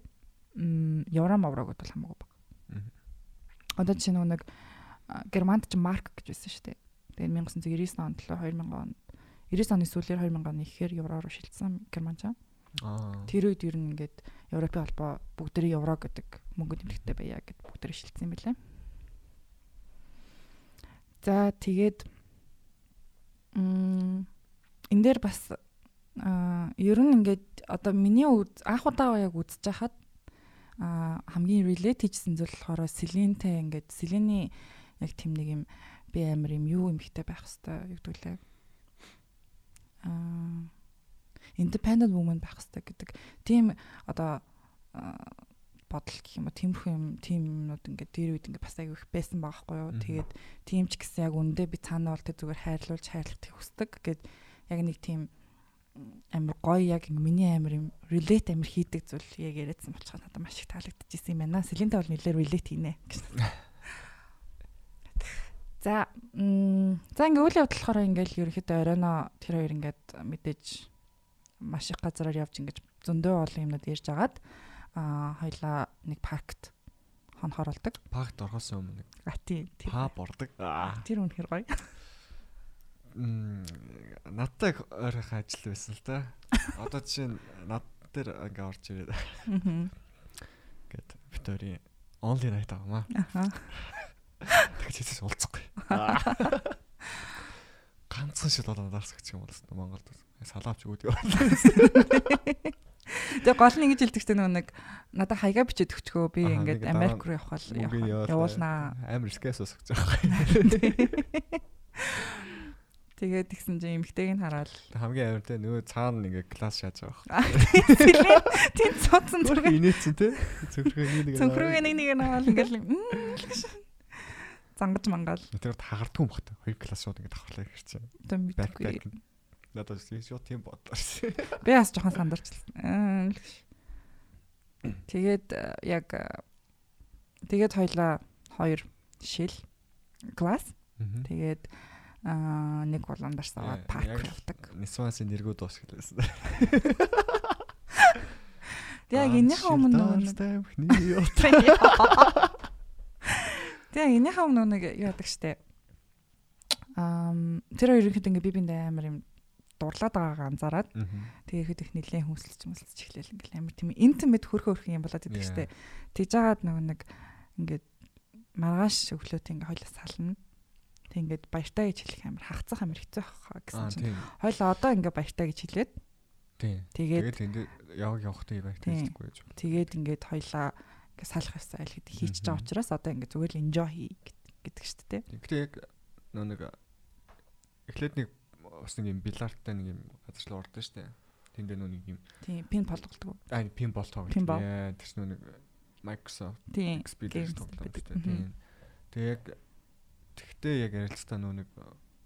евро маврагууд бол хамаагүй баг. Одоо жишээ нь нэг Германд ч марк гэж байсан шүү дээ. Тэгээд 1999 онд л 2000 он 90 оны сүүлээр 2000 оны ихээр евро руу шилжсэн Герман ч. Аа. Тэр үед ер нь ингээд Европын холбоо бүгдээрээ евро гэдэг мөнгө тэмдэгтэй байя гэд бүгдээрээ шилжсэн билээ. За тэгээд м энэ дээр бас ер нь ингээд одоо миний анх удаа яг үзэж хахад а хамгийн relate хийсэн зүйл болохоор Селентэй ингээд Селений яг тэм нэг юм би амар юм юу юм ихтэй байх хэвээр юу гэдүүлээ. Аа independent woman байх хэрэгтэй гэдэг. Тийм одоо бодол гэх юм уу тиймэрхүү юм тийм юмнууд ингээд дээр үед ингээд бас аягүй их байсан байхгүй юу. Тэгээд тийм ч гэсэн яг үндэ би цаанаа бол тэг зүгээр хайрлуулж хайрлахыг хүсдэг гэд яг нэг тийм амар гоё яг миний амар юм relate амар хийдэг зүйл яг яриадсан болчиход надад маш их таалагдчихсэн юм байна. Селинтэй бол нэлээд relate хийнэ гэж. За за ингээ үйл болохоор ингээл ерөөхдөө оройно тэр хоёр ингээд мэдээж маш их газараар явж ингэж зөндөө олон юмнууд ярьж агаад а хоёлаа нэг паркт хонхоор болдог. Пакт орохоос өмнө нэг А тийм паб ордог. Аа. Тэр үнэхэр гоё. Надтай ойрхон ажил байсан л да. Одоо жишээ нь над дээр ингээ орж ирээд бит хоёрын only night авмаа. Аха. Тэгж хэсэс уулзахгүй. Ганцхан шил болоо дарсагч юм болсон Монголд. Салаавч үүдээ. Тэгээ гол нь ингэж хэлдэг чинь нөгөө нэг надад хаяга бичээд өгчгөө би ингээд Америк руу явах явуулнаа. Амар скэс усгаж байгаа. Тэгээд тэгсэн чинь эмгтэйг нь хараад Хамгийн амар те нөгөө цаана ингээ класс шааж байгаа. Сэлэн тийм цуцсан Зүрх инээсэн те. Зүрхээ нэг цөнхрүүгээ нэг нэг нь аваад ингээл зангаж мангаал Тэр хагардгүй юм бахта. Хоёр класс шууд ингээ давхарлаа хэрчээ. одоо Back мэдгүй. Надад шууд тийм бодлоо. Би бас жоохон сандарчлаа. Тэгээд э, яг э, тэгээд хоёлаа хоёр шил класс тэгээд аа нэг боломдорс аваад Яа, парк явдаг. Нисвасын нэргүүд дуус гэлээсэн. Яг энэхээ өмнө нөгөө Тэгээ энэхээ өмнө нэг яадаг штэ. Ам тэр хоёр ихэд ингээ би биндээ амар юм дурлаад байгаагаа анзаараад тэгээ ихэд их нилээн хүсэлж мүсэлж эхлээл ингээл амар тийм интимэд хөрхөө хөрхөн юм болоод идэг штэ. Тэгж жагаад нөгөө нэг ингээд маргааш өглөөт ингээ хойлоо сална. Ингээд баяртай гэж хэлэх амар хагцах амар хэцүү хаа гэсэн чинь. Хойлоо одоо ингээ баяртай гэж хэлээд Тийм. тэгээд Тэгээд яваг явахтай байг Тийм. хэлдэггүй гэж. тэгээд ингээд хойлоо ингээ салах ёстой айл гэдэг хийчихэж байгаа учраас одоо ингээ зүгээр л enjoy хий гэд- гэдэг шүү дээ. Гэхдээ яг нөө нэг эхлээд нэг бас нэг юм биларттай нэг юм газарчлал ордоо штэ. Тэнд нөө нэг юм Тийм пин болголдог. аа пин бол. Pinball. Яа, тэрс нөө нэг Microsoft штэ. Мгм. Тийм. Тэг яг тэгтээ яг ярилцтаа нөө нэг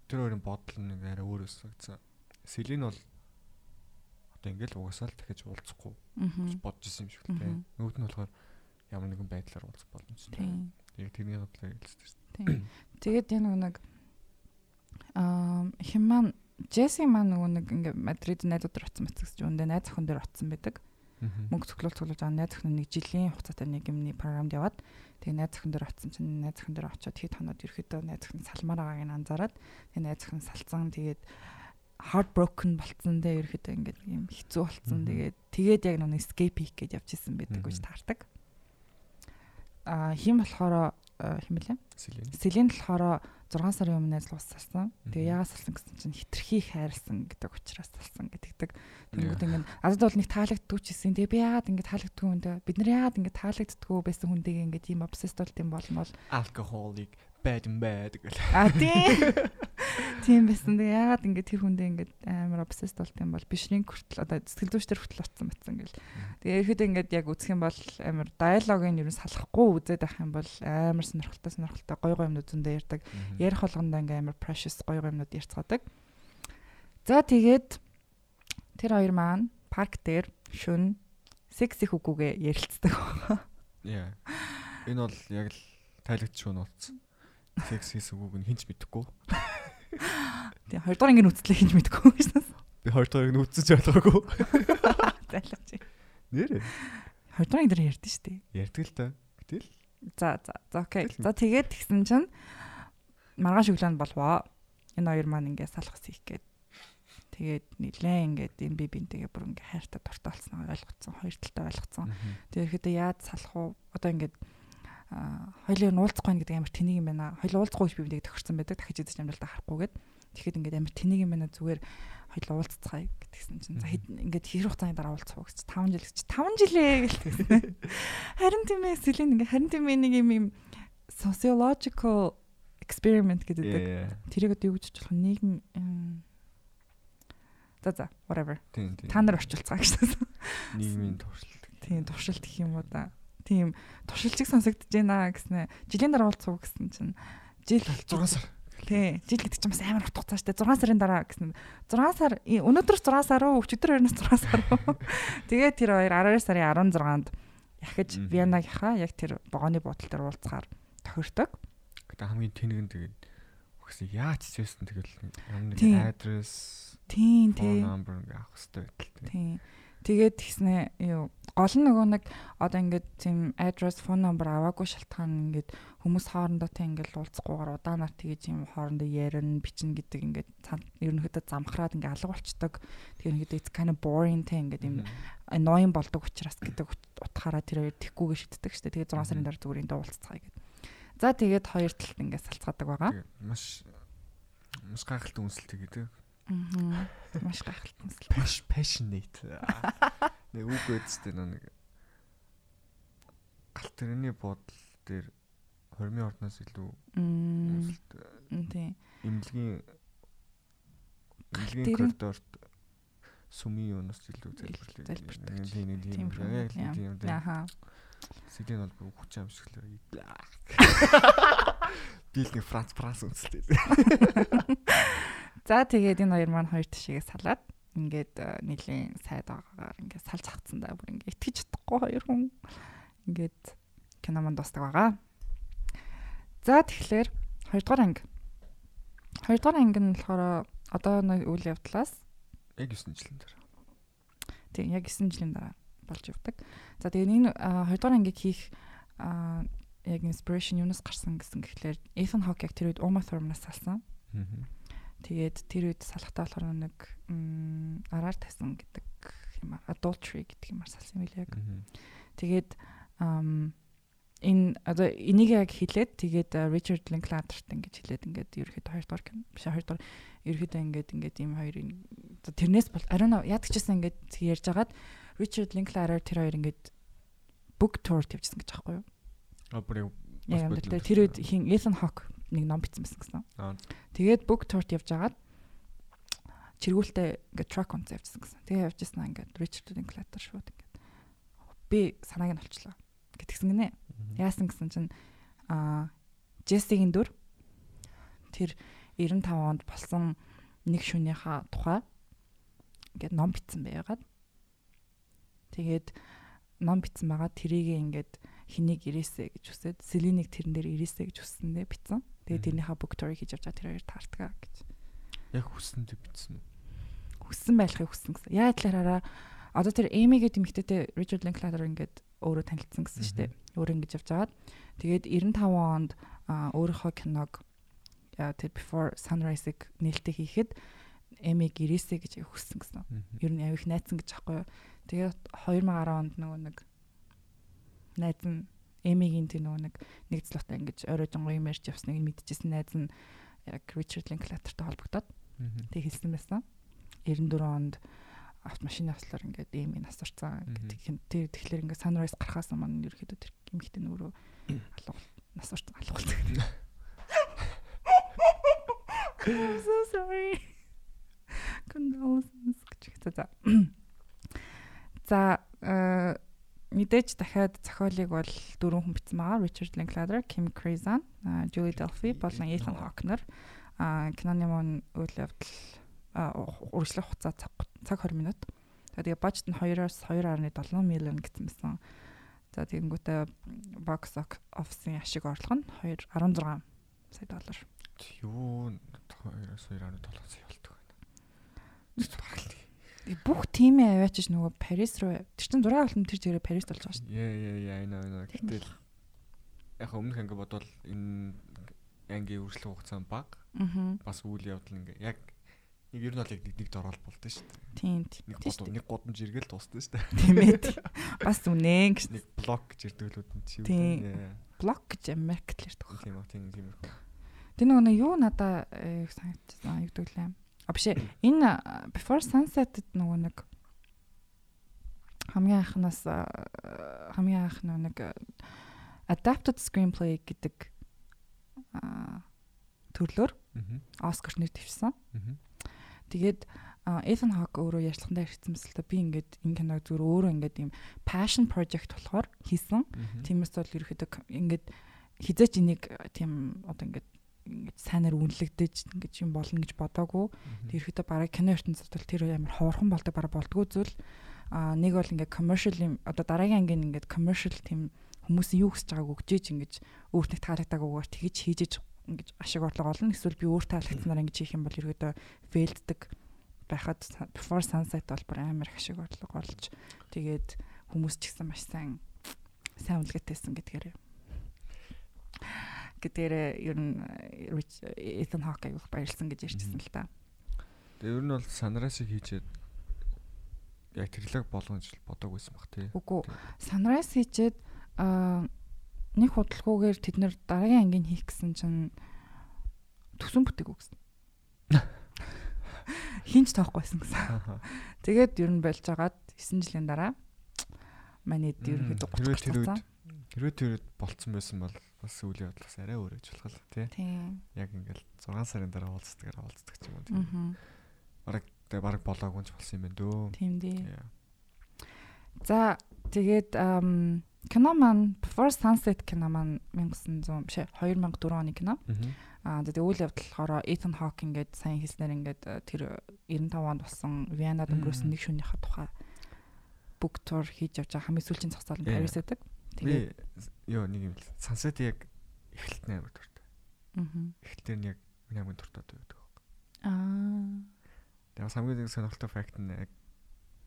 тэр хоёрын бодол нэг арай өөр өсгөгцсөн. Селин бол одоо ингээл угасаал дахиж уулзахгүй Мгм. бодож исэн юм шиг л тийм. Нөгөөд нь болохоор ямар нэгэн байдлаар уулзах боломжтой. Яг тэрний бодлоо хэлсэн шүү Тийм. Тэгээд энэ нэг аа хэм маань Джесси маань нөгөө нэг ингээ Мадрид найзууд очсон мэт гэж үндэ найз охин дээр очсон байдаг. дээ. Мөнгө цуглуул цуглуулж байгаа найз охин нэг жилийн хугацаатай нэг юмны програмд яваад тэгээ найз охин дээр очсон чинь найз охин дээр очиод хэд хоноод ерөөдөө найз охин салмаар байгааг нь анзаараад тэгээ найз охин салцсан тэгээд heartbroken болцсон те ерөөхдөө ингээд юм хэцүү болцсон. Тэгээд тэгээд яг нэг escape хийх гэж явж исэн байдаг гэж таардаг. Аа хим болохоор хим блэ? Сэлэн. Селен болохоор 6 сарын өмнө ус салсан. Тэгээ Мгм. яагаад салсан гэсэн чинь хитрхи хайрлсан гэдэг учраас салсан гэдэгдэг. Тэнгүүд ингээд надад бол нэг таалагддгүй ч гэсэн. Тэгээ би яагаад ингээд таалагддгүй хүндээ бид нар яагаад ингээд таалагддгүй байсан хүндээ ингээд ийм obsessed болт юм бол бол And bad гэл. а тийм тийм байсан. Тэгээ яагаад ингээд тэр хүндээ ингээд амар obsessed болт юм бол бишрийн хүртэл одоо сэтгэл зүйч төр хүртэл утсан батсан гэл. Тэгээ ерөөдөө ингээд яг үзэх юм бол амар диалогийн ер нь салахгүй үзээд байх юм бол амар сонирхолтой сонирхолтой гой гой юмнууд зөндөө ярьдаг. ярих болгондоо ингээм амар precious гоё юмнууд ярьцгаадаг. За тэгээд тэр хоёр маань парк дээр шүн секс их үгүйгээ ярилцдаг байгаа. Яа. Энэ бол яг л шүүн уулцсан. Секс хийсэн үг нь хинч мэдэхгүй. Тэгээ хоёр дахь ангийн үстлээ хийж мэдгүй гэсэн. Би хоёр дахь нь үтсэж ойлгоогүй. Зайлаач. Нэрэ. Хоёр дахь анги дээр ярьдэн шүү дээ. Ярьдаг л та. Гэтэл За за за окей. За тэгээд тэгсэн чинь маргааш өглөөнд болвоо. Энэ хоёр маань ингээ салах ус хийх гээд тэгээд нилээ ингээд энэ би бинтэйгээ бүр ингээ хайртай дуртай болсноо ойлгоцсон. Хоёр талтай ойлгоцсон. Тэгээд ихэд яаж салах уу? Одоо ингээд хоёлын уулзахгүй байх гэдэг амар тэнийг юм байна. Хоёул уулзахгүй гэж би бидэг тохирсон байдаг. Дахиж идэж амжилтаа харахгүйгээд. Тэгэхэд ингээд амар тэнийг юм байна зүгээр хоёул уулзцгаая гэдгсэн чинь за хэд ингээд хэр хугацааны дараа уулзах уу гэж 5 жил гэж 5 жилээ гэлтгсэн. Харин тийм ээ Селин ингээд харин тийм нэг юм юм sociological experiment гэдэг. Тэрийг одоо юу гэж болох нийгэм За за whatever. Та нар орчуулцгаа гэсэн. нийгмийн туршилт. Тийм туршилт гэх юм уу да. Тийм туршилтчиг сонсогдож байна гэснэ. Жилийн дараа уулзах уу гэсэн чинь жил 6 сар. Тий, жил гэдэг чинь бас амар урт хугацаа штэ 6 сарын дараа гэсэн. 6 сар өнөөдөр 6 сар уу, өчигдөр 29 6 сар уу. Тэгээд тэр хоёр 12 сарын 16-нд яхаж Мгм. Вианагийнхаа яг тэр богоны буудлын дээр уулзахаар тохирдог. Гэтэ хамгийн тэнэг нь тэгээд өгсөн яаж ч байсан тэгэл Тийм. нэг адрес, Тийм phone тий. number ингээ авах хэрэгтэй байтал. Тийм. Тэгээд тэгснэ юу гол нь нөгөө нэг одоо ингээд тийм address phone number аваагүй шалтгаан ингээд хүмүүс хоорондоо тэ ингээд уулзахгүйгээр удаанаар тэгэж юм хоорондоо ярина бичнэ гэдэг ингээд ерөнхийдөө замхраад ингээд алга болчдөг. Тэгээ ерөнхийдөө it's kind of boring тэ ингээд юм annoying болдог учраас гэдэг ут- утгаараа тэр хоёр тэггүйгээ шийддэг штэ. Тэгээд 6 сарын дараа зүгээр эндээ уулзцгаая гэдэг. За тэгээд хоёр талд ингээд салцгаадаг байгаа. Тэгээд маш маш гайхалтай үнсэлтэй гэдэг. Аа. Маш гайхалтай. Passion- Passionate. Нэг үг өгдөөстэй нэг галт тэрний бодол дээр 20-ийн ордноос илүү үнсэлтэй. Тийм. Имлэгийн тэрийн- коридорт сүмийн юунаас илүү залбирдаг. Тийм тийм Тийм л. Яха. Сэдэн бол бүр хүч амжиглаа. Бил нэг Франц Франц үнсэлтэй. За тэгээд энэ хоёр маань хоёр тишээгээ салаад ингээд э, нэлийн сайд байгаагаар ингээд салж хатсан даа бүр ингээд итгэж чадахгүй хоёр хүн ингээд кино манд дуустдаг байгаа. За тэгэхээр хоёрдугаар анги. Хоёрдугаар анги нь болохоор одоо нэг үйл явдлаас Яг 9 жилийн дараа. тийм яг 9 жилийн дараа болж явдаг. За тэгээд энэ а, хоёрдугаар ангийг хийх яг inspiration юунаас гарсан гэсэн гэхлээр Ethan Hawke яг тэр үед Uma Thurman-аас салсан. Аа. Тэгээд тэр үед салахтаа болохоор нэг араар тасан гэдэг юм аа adultery гэдэг юмар салсан юм билээ яг. Тэгээд энэ одоо энийг яг хэлээд тэгээд Richard Linklater-т ингэж хэлээд ингээд ерөөхдөө хоёр дахь кино биш хоёр дахь ерөөхдөө ингээд ингээд ийм хоёрын тэрнээс бол ариун яадаг ч гэсэн ингээд ярьж агаад Richard Linklater тэр хоёр ингээд book tour явьжсэн гэж аахгүй юу? А бүр тэр үед хин Ethan Hawke нэг ном бичсэн байсан гэсэн. Тэгээд book tour явж агаад чиргүүлтэй ингээд truck онц явжсан гэсэн. Тэгээ явжсэн аа ингээд Richard Linklater шууд ингээд би санааг нь олчлоо гэтгсэн гинэ. Яасан гэсэн чинь аа Джессигийн дүр тэр 95 онд болсон нэг шөнийхаа тухай ингээд ном бичсэн байгаад тэгээд ном бичсэн байгаа тэрийг ингээд хэнийг ирээсэ гэж үсээд Селинийг тэрэн дээр ирээсэ гэж үссэндээ бичсэн. Тэгээд тэрнийхээ book tour хийж явж байгаа тэр хоёр таартгаа гэж Яг хүссэндээ битсэн үү? хүссэн байхыг хүссэн гэсэн. Яа талаараа одоо тэр Эми гэдэг эмэгтэйтэй Richard Linklater ингээд өөрөө танилцсан гэсэн шүү дээ. Өөрөө ингэж явж агаад тэгээд 95 онд өөрийнхөө киног тэр Before Sunrise-ыг нээлттэй хийхэд Эмиг ирээсэ гэж хүссэн гэсэн. Ер нь авих найцсан гэж аахгүй. Тэгээд 2010 онд нөгөө нэг найз нь Эмигийн тэр нөгөө нэг нэг злуутай ингэж орой жонгоо юм ярьж явсныг мэдчихсэн найз нь яг Ричард Линклатертай холбогдоод тэг хэлсэн байсан. 94 онд автомашины авслаар ингээд Эми насварцсан гэдэг тэр тэгэхээр ингээд Sunrise гарахаас өмнө ерөөхдөө тэр эмхтэй нөрөө алга насварцсан алгуулдаг. I'm so sorry. Condolences гэж хэлсэн. За. За э, мэдээж дахиад зохиолыг бол дөрвөн хүн бичсэн байгаа. Richard Linklater, Kim Krizan, Julie Delphi болон Ethan Hawke нар киноны мөн үйл явдал үргэлжлэх хугацаа цаг цаг 20 минут. Тэгээ бажет нь 2-оос 2.7 миллион гэсэн байсан. За тэгэнгүүтээ box office-ийн ашиг орлого нь 2 16 сая доллар. Юу 2-оос 2.7 сая болдог байна. Бүх тимээ аваачиж нөгөө Парис руу тэр чин 6 алтан тэр зэрэг Парист болж байгаа шүү дээ. Яа яа яа энэ энэ гэтэл яг өмнөх анги бодвол энэ ангийн үргэлжлэх хугацаа баг. Бас үйл явдал ингээ яг нэг ер нь бол яг нэг нэгд ороод болдсон шүү дээ. Тийм. Нэг гол нэг годамж иргэл дуусна шүү дээ. Тийм ээ. Бас үнэн гэж нэг блок гэж ирдүүлүүд нь чи юу. Блок гэж Америкт л ирдэг. Тийм аа тийм тийм. Тэр нөгөө юу надаа санагдчихсан юу гэдэг лээ А биш ээ. Энэ Before Sunset-д нөгөө нэг хамгийн анхнаас хамгийн анх нэг adapted screenplay гэдэг төрлөөр Оскар нэр дэвшсэн. Тэгээд Ethan Hawke өөрөө ярьслахандаа ирсэн та би ингээд энэ киног зүгээр өөрөө ингээд юм passion project болохоор хийсэн. Тиймээс бол ерөөхдөө ингээд хизээч энийг тийм одоо ингээд ингэж сайнаар үнэлэгдэж ингэж юм болно гэж бодоагүй. Тэрхэдээ бараг кино ертөнцид бол тэр амар хоорхон болдог бараг болдгоо зүйл. А нэг бол ингээ commercial юм одоо дараагийн ангийн ингээд commercial тийм хүмүүсийн юу хүсэж байгааг өгчээж ингэж өөртөө таалагдаагүйгээр тэгж хийжэж ингэж ашиг орлого олно. Эсвэл би өөр таалагдсанаар ингэж хийх юм бол ерөөдөө фейлддэг байхад before sunset бол бүр амар их ашиг орлого олж тэгээд хүмүүс ч гэсэн маш сайн сайн үлгэтэйсэн гэдгээр гэдгээр ер нь Ethan Hawke аяг баярлсан гэж ярьчихсан л та. Тэгээ ер нь бол Sunrise-ыг хийчээд яг тэрлэг болгоно гэж бодоагүй байсан баг тий. Үгүй. Sunrise хийчээд аа нэг худалгуугаар тэд нэр дараагийн ангийн хийх гэсэн чинь төсөн бүтээгүү гэсэн. Хинч тоохгүй байсан гэсэн. Тэгээд ер нь болж агаад 9 жилийн дараа манай ерөнхийдөө 30 Хэрвээ тэр болцсон байсан бол бас үйл явдал бас арай өөр ээж болох л тий. Тийм. Яг ингээл 6 сарын дараа уулздаг уулздаг ч юм уу тийм. Бараг бараг болоогүй ч болсон юм байна дөө. Тийм дээ. За тэгээд кино маань Before Sunset кино маань 1900 биш 2004 оны кино. Аа тэгээд үйл явдал болохоор Ethan Hawke ингээд сайн хэлснээр ингээд тэр 95 онд болсон Вианад өнгөрөөсөн нэг шөнийхээ тухай book tour хийж явж байгаа хамгийн сүүлийн зогсоол нь Paris байдаг. Тэгээд ёо нэг юм л сансет яг эхлэлт амар дуртай. Аа. Эхлэлтэр нь яг амар дуртай байдаг. Аа. Тэгээд хамгийн нэг сонирхолтой факт нь яг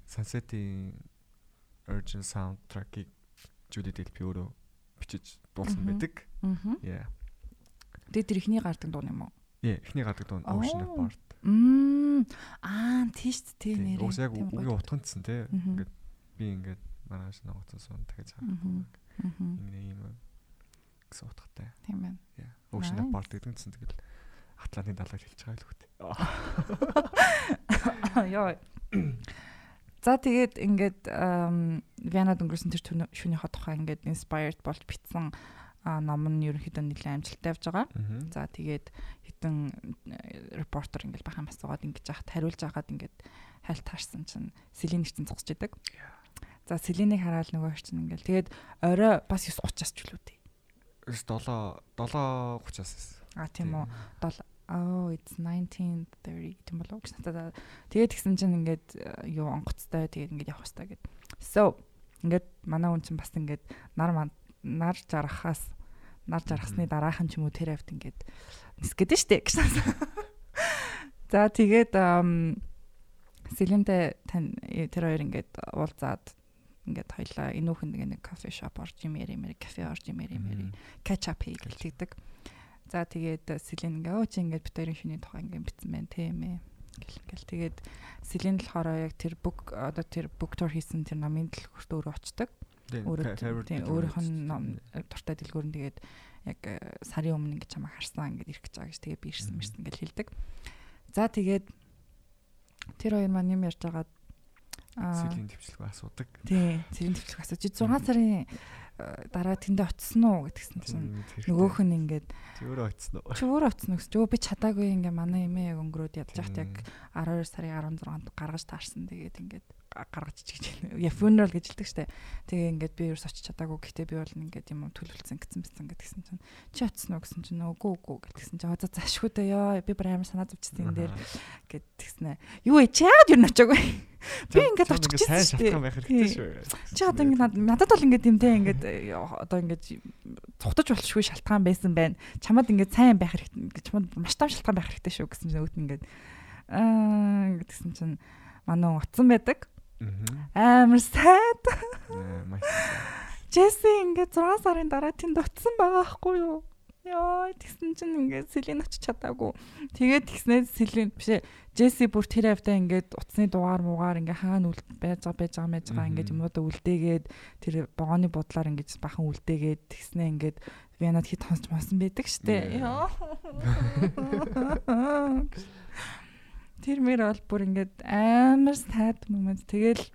Sunset-ийн Urgent soundtrack-ыг Judy Delpy өөрөө бичиж дуулсан байдаг. Аа. Yeah. Тэгээд тэр ихний гардаг дуу юм уу? Yeah, ихний гардаг дуу Ocean Apart. Аа, тийш тий нэр. Уус яг үгийн утгандсан тий. Ингээд би ингээд маргааш ногоцсон сон дахиж харахгүй. Ингэ юм гэсэн утгатай. Тийм байна. Яа. Ocean Apart гэдэг нь тэгэл Атлантын далайг хэлж байгаа л үгтэй. Яа. За тэгээд ингээд Вианад өнгөрсөн тэр шөнийхөө тухай ингээд inspired болж битсэн ном нь ерөнхийдөө нэлээд амжилттай явж байгаа. За тэгээд хитэн репортер ингээд бахан асуугаад ингэж яхад хариулж агаад ингээд хайлт таарсан чинь Селин нэрцэн зогсож идэг. За Селинийг хараад нөгөө чинь ингээл тэгээд орой бас 9:30-аас ч үлээ. 7 7:30-аас байсан. А тийм үү. 7 Oh it's 1930 тийм болов гэж надад тэгээд гисэн чинь ингээд э, юу онгоцтой тэгээд ингээд явах хэрэгтэй гэд. So ингээд манай хүн чинь бас ингээд нар нар жарахаас нар жаргасны дараахан ч юм уу тэр хавьд ингээд нисгээд штэ гэж. За тэгээд Селентэй тань тэр хоёр ингээд уулзаад ингээд хоёлаа энүүхэн нэг кофе шоп орж юм яри мэри кафе орж юм яри мэри catch up хийгээд За тэгээд Селен ингээ өө чи ингээд бит хоёрын шүний тухай ингээ битсэн байна тийм ээ Гэл ингээл тэгээд Селин болохоор яг тэр book одоо тэр book tour хийсэн тэр намын дэлгүүрт өөрөө очдог. Өөрөө тийм өөрийнх нь ном дуртай дэлгүүр нь тэгээд яг э, сарын өмнө ингэж чамаа харсан ингэж ирэх гэж байгаа гэж тэгээ би ирсэн мэрсэн гэж хэлдэг. За тэгээд тэр хоёр маань юм ярьж байгаад Сэлийн төвчлэг асуудаг. Тий, сэлийн төвчлэг асууж 6 сарын э, дараа тэндээ очсон уу гэдгсэн чинь нөгөөх нь ингээд чи өөрөө очсон уу? Чи өөрөө очсон уу гэж. Өө би чадаагүй ингээ манай эмээ яг өнгөрөөд ядж байхад яг 12 сарын 16-нд гаргаж таарсан. Тэгээд ингээд гаргаж чигч я funeral гэж хэлдэг штэ. Тэгээ ингээд би ерөөс очиж чадаагүй. Гэхдээ би бол ингээд юм төлөвлөсөн гэсэн бэсэн гэдгсэн чинь чи очсон уу гэсэн чинь үгүй үгүй гэдгсэн чинь за зашгүй дээ ёо би бүр амар санаа зовчихсан энэ дээр гэдгснэ. Юу ээ чи яагаад юу очоогүй? Би ингээд очих сайн шалтгаан байх хэрэгтэй шүү. Чи одоо ингээд надад бол ингээд юм те ингээд одоо ингээд цухтаж болшгүй шалтгаан байсан байна. Чамд ингээд сайн байх хэрэгтэй. Чамд маш том шалтгаан байх хэрэгтэй шүү гэсэн чинь өөд ингээд аа гэдгсэн чинь манай утсан байдаг. Амар сайд. Джесси ингээд 6 сарын дараа тэнд утсан байгаа хгүй юу? Яа, тэгсэн чинь ингээд Селин очиж чадаагүй. Тэгээд тэгснээр Селин бишээ Джесси бүр тэр хавтаа ингээд утасны дугаар муугаар ингээд хаана үл байж байгаа байж байгаа мэж байгаа ингээд юмудаа үлдээгээд тэр богооны бодлоор ингээд бахан үлдээгээд тэгснээ ингээд Венад хит хонч масан байдаг штэ. Яа. Тэр мэр бол бүр ингээд амар sad moment. Тэгэл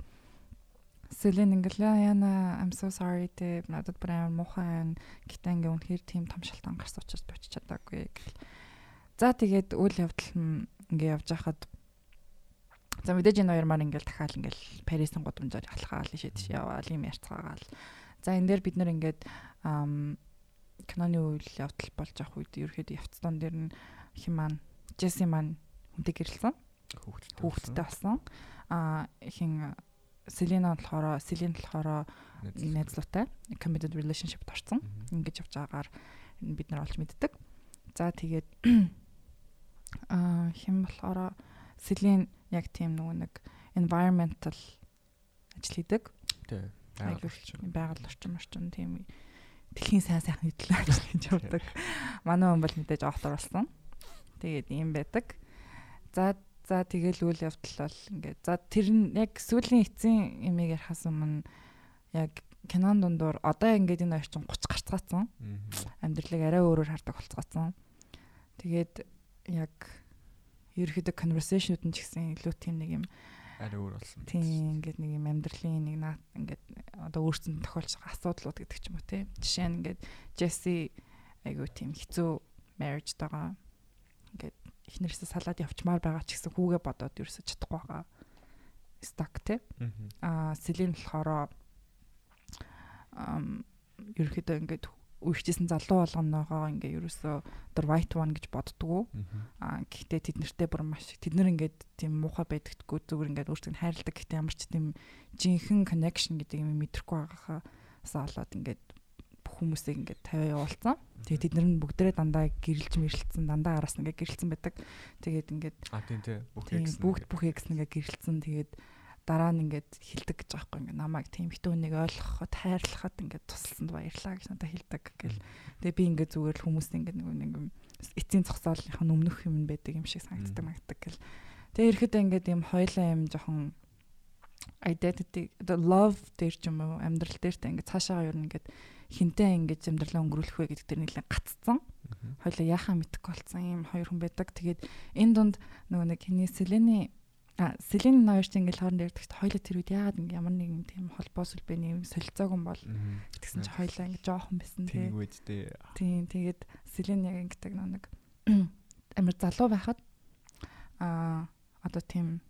Селен ингээл яана I'm so sorry те надад бүр амар муухай байна. Гэтэ ингээ үнэхээр тийм том шалтгаан гарсан учраас би очиж чадаагүй гэл. За тэгээд үйл явдал нь ингээ явж хахад За мэдээж энэ хоёр маань ингээл дахиад ингээл Парисын гудамжаар ишээ тийш яваал юм ярьцгаагаал. За энэ дээр бид нэр ингээд киноны үйл явдал болж авах үед ерөөхдөө явцдон дээр нь хин маань Джесси маань хүнтэй гэрэлсэн. Хүүхдтэй. Хүүхдтэй болсон. Аа хин Селина болохоор Селин болохоор найзлуутай committed relationship-д орсон. Ингэж явж байгаагаар бид нар олж мэддэг. За тэгээд аа хэм болохоор Селин яг тийм нөгөө нэг environmental ажил хийдэг. Тий. Байгаль орчин орчин тийм дэлхийн сайн сайхан хөдөлгөөн ажил хийж явдаг. Манай хүн бол мэдээж автор болсон. Тэгээд ийм байдаг. За за тэгэл үйл явдал бол ингээд за тэр нь яг сүүлийн эцсийн имийг ярихаас өмнө яг кинон дундуур одоо ингээд энэ орчин 30 гарцгаацсан. Амьдралыг арай өөрөөр хардаг болцгаацсан. Тэгээд яг ерөөхдөө conversation-ууд нь ч гэсэн илүү тийм нэг юм арай өөр болсон. Тийм ингээд нэг юм амьдралын нэг наа ингээд одоо өөрсөнд тохиолж байгаа асуудлууд гэдэг ч юм уу те. Жишээ нь ингээд Jesse айгуу тийм хэцүү marriage тагаа ингээд эхнэрсээ салаад явчмаар байгаа ч гэсэн хүүгээ бодоод ерөөсө чадахгүй байгаа. Stuck те. Аа Селин болохоор ам ерөөхдөө ингээд үерчсэн залуу болгоноогоо ингээ ерөөсөө тэр white one гэж боддгоо. Аа гэхдээ тэд нартэй бүр маш тэд нар ингээд тийм муухай байдагтгүй зүгээр ингээд өөрсдөө хайрладаг гэхдээ ямар ч тийм жинхэнэ connection гэдэг юм мэдрэхгүй байгаахаас болоод ингээд хүмүүсийг ингээд тавиа явуулсан. Тэгээд тэд нар нь бүгдээрээ дандаа гэрэлж мэрэлцсэн, дандаа араас нь ингээд гэрэлцсэн байдаг. Тэгээд ингээд А тийм тий бүх экс бүгд бүх экс нэгээ гэрэлцсэн. Тэгээд дараа нь ингээд хилдэг гэж байгаа юм. Намайг тийм хитүү нэг ойлгоход хайрлахад ингээд тусалсанд баярлаа гэж надад хэлдэг гэл. Тэгээ би ингээд зүгээр л хүмүүст ингээд нэг нэг эцсийн зогсоолынх нь өмнөх юм байдаг юм шиг санагддаг магаддаг гэл. Тэгээ ирэхэд ингээд юм хоёлаа юм жоохон identity the love дээр ч юм уу амьдрал дээр та ингээд цаашаа ер нь ингээд хинтээ ингээд амьдралаа өнгөрүүлэх вэ гэдэг дээр нэлээд гаццсан. Хоёлаа яхаа мэдхгүй болсон юм хоёр хүн байдаг. Тэгээд энэ дунд нөгөө нэг хиний Селени А Селин хоёр ч ингээл хооронд ярьдагт хоёлоо тэр үед яагаад ингээм ямар нэгэн тийм холбоо сүлбэний юм солилцоог юм бол тэгсэн чи хоёлаа ингээ жоохон байсан тий. Тийм үедтэй. Тийм тэгээд Селин яг ингэдэг нэг амар залуу байхад а одоо тийм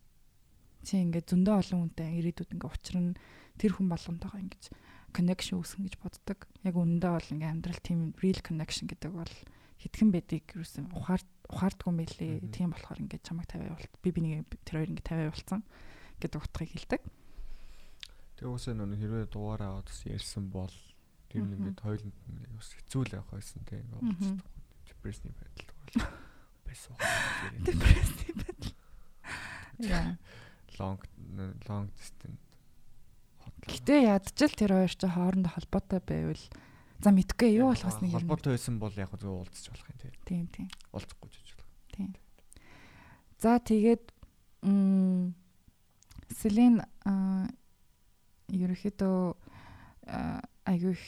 чи ингээ зөндөө олон хүнтэй ирээдүйд ингээ учир нь тэр хүн болгонтойгоо ингэж connection үүсгэн гэж боддог. Яг үнэндээ бол ингээ амьдрал тийм real connection гэдэг бол хитгэн байдгийг юусэн ухаар ухаардгүй мэлээ. Тийм болохоор ингээд чамайг тавиа явуулт. Би бинийг тэр хоёр ингээд тавиа явуулсан гэдэг утгыг хэлдэг. Тэгээ уусаа нөө хэрвээ дугаараа аваад бас ярьсан бол тэр нь ингээд хоёуланд нь бас хэцүү л явах байсан тийм ингээд депрессний байдал бол байсан. Депрессний байдал. Яа. Long long distance. Гэтэ ядчил тэр хоёр ч хоорондоо холбоотой байвал За мэдгүй юу болохоос нэг юм. Холбоотой байсан бол яг зөв уулзч болох юм тий. Тийм тийм. Уулзахгүй ч болох. Тийм. За тэгээд м Селин а ерөөхдөө айгүй их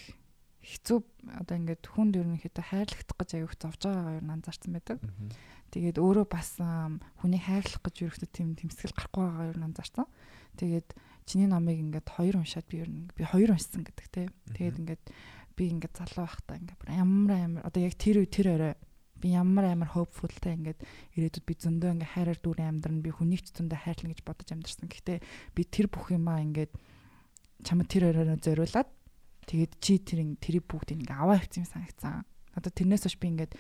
хэцүү одоо ингээд хүнд ерөнхийдөө хайрлагдах гэж аяг зовж байгаагаа юу анзаарсан байдаг. Тэгээд өөрөө бас хүний хайрлах гэж ерөөхдөө тийм тэмсгэл гарахгүй байгаагаа юу анзаарсан. Тэгээд чиний номыг ингээд хоёр уншаад би ер нь би хоёр уншсан гэдэг те. Тэгээд ингээд би ингээд залуу байхдаа ингээд ямар амар одоо яг тэр үе тэр орой би ямар амар hopefulтай ингээд ирээдүйд би зөндөө ингээд хайраар дүүрэн амьдрна би хүнийг ч зөндөө хайрлана гэж бодож амьдэрсэн. Гэхдээ би тэр бүх юмаа ингээд чамд тэр оройноо зориулаад Тэгээд чи тэр тэрийг бүгдийг ингээ аваа авчих юм санагцсан. Одоо тэрнээс хойш би ингээд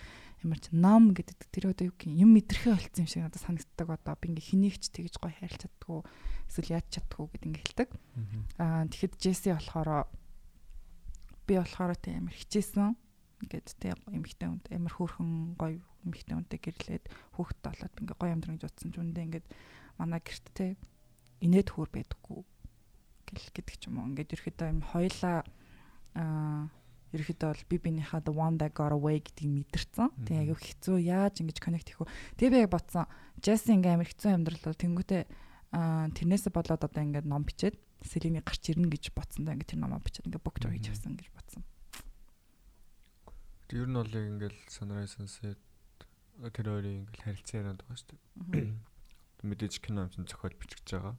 ямар ч ном гэдэг тэр одоо юу юм мэдрэхээ болцсон юм шиг надад санагддаг одоо би ингээ хэнийг ч тэгж гоё хайрлах чаддгүй эсвэл яаж чаддгүй гэд ингээ хэлдэг. Аа тэгэхэд Джесси болохоор би болохоор тийм амар хичээсэн. Ингээд тийм эмэгтэй хүнд амар хөөрхөн гоё эмэгтэй хүнтэй гэрлээд хүүхдтэй болоод ингээ гоё амьдрах гэж утсан ч үндэ ингээд манай гэрт те инээд хөөр байдаггүй гэл гэдэг ч юм уу. Ингээд ерөөхдөө юм хоёлаа аа ерөөхдөө бол би бинийхээ the one that got away гэдгийг мэдэрсэн. Тэгээ аягүй хэцүү яаж ингэж connect хийх вэ? Тэгээ би яг бодсон. Jesse ингээм амар хэцүү амьдрал тэнгүүтээ аа тэрнээсээ болоод одоо ингээд ном бичээд Селиний гарч ирнэ гэж бодсон даа ингээд тэр номоо бичээд ингээд book tour хийж авсан гэж бодсон. Ер нь бол яг ингээд Sunrise Sunset тэр хоёрын ингээд харилцаа яриад байгаа шүү дээ. Мэдээж кино юмсан зохиол бичиж байгаа.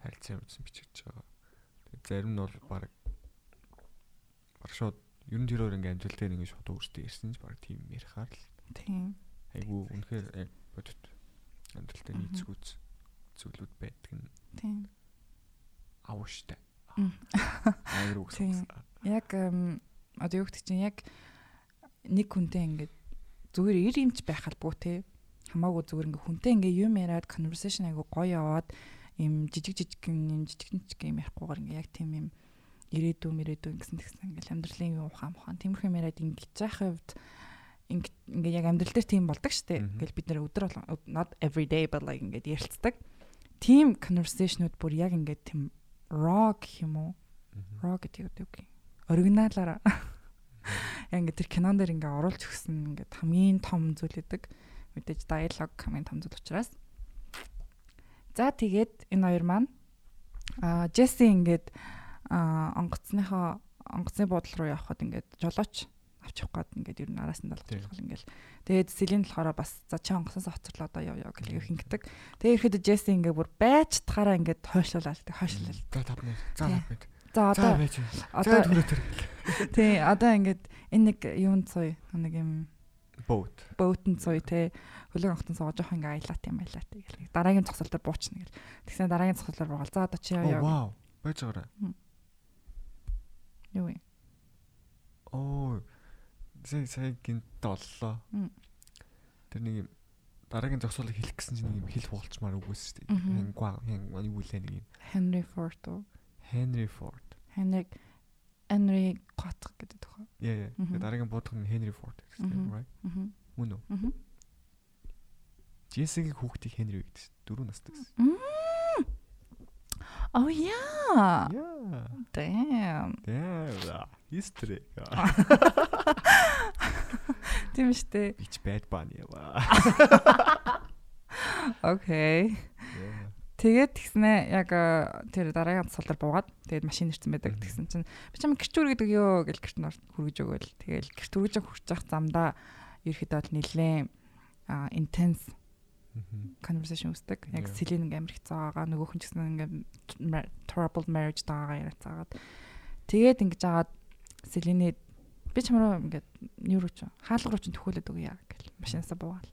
Харилцаа юмсан бичиж байгаа. Зарим нь бол баг баг шууд ер нь тэр өөр ингээм амжилт дээр ингээд шууд өөртөө ирсэн ч баг тийм ярихаар л. Тийм. Айгу үнэхээр яг бодит амжилттай нийцгүүц зүйлүүд байдаг нь. Тийм. Авууштай. Үгсэн. Яг одоо юу гэдэг чинь яг нэг хүнтэй ингээд зүгээр ир юмч байх албагүй те хамаагүй зүгээр ингээ хүнтэй ингээ юм яриад conversation айгу гоё яваад им жижиг жижиг юм жижиг жижиг юм ярихгүйгээр ингээ яг тийм юм ирээдүй мэрээдүй гэсэн тэгсэн ингээл амьдралын юу ухаан ухаан тиймэрхүү яриад ингэж яах хувьд ингээ яг амьдрал дээр тийм болдог штэ. Ингээл бид нэр өдөр бол not every day but like ингээд ярилцдаг. Тим conversation-ууд бүр яг ингээд тийм raw гэх юм уу? Raw гэдэг үү гэх. Оригиналаараа яг ингээд тэр кинон дээр ингээ оруулж өгсөн ингээд хамгийн том зүйл өгдөг. Мэдээж диалог хамгийн том зүйл учраас. За тэгээд энэ хоёр маань а Джесси ингээд онгоцныхоо онгоцны буудлын руу явхад ингээд жолооч авчих гээд ингээд ер нь араас нь долгох ингээл тэгээд Селин болохоор бас за чи онгоцоос хоцорлоо одоо яв яв гэх хингдэг. Тэгээд ихэд Джесси ингээд бүр байж тахаараа ингээд хойшлуулаад хойшлол за тав минут за тав минут за одоо одоо түрүү тэр тий одоо ингээд энэ нэг юунд цуй нэг юм боот боотон цуй те хөлөг онгоцон сууж жоох ингээ аялаа тийм аялаа гэл дараагийн цогцол дээр буучна гэл. Тэгсэн дараагийн цогцол дээр буугаал. За одоо чи яв яв вау. Байж байгаарай Юу вэ? Оо. Зэ сая гинт оллоо. Тэр нэг дараагийн зогсоолыг хэлэх гэсэн чинь нэг хэл хуулчмаар үгүйс шүү дээ. Хангва хангва юу лээ нэг юм. Henry Ford уу? Henry Ford. Henry Henry Gotch гэдэг тохоо. Яа яа. Дараагийн буудах нь Henry Ford гэсэн right? Мөн үү? Джессигийн хүүхдийг Henry гэдэг. Дөрөв настай гэсэн. Oh yeah. Yeah. Damn. Damn. History. Тийм штэ. Бич bad bunny ява. Окей. Тэгээд тэгснэ яг тэр дараагийн цолор буугаад тэгээд машин ирсэн байдаг тэгсэн чинь би чам гэрч үргэдэг ёо гэл гэрт нор хүргэж өгөөл тэгээд гэрт үргэж хурж явах замдаа ерөөхдөө нилээн intense conversation үүсдэг. Яг Селин ингээм хэцүү байгаа. Нөгөөх нь ч гэсэн ингээм troubled marriage даагаа яриацаагаад. Тэгээд ингэж агаад Селиний би чамруу ингээд юу ч хаалга руу ч төхөөлөд өгье гэл машинасаа буугаал.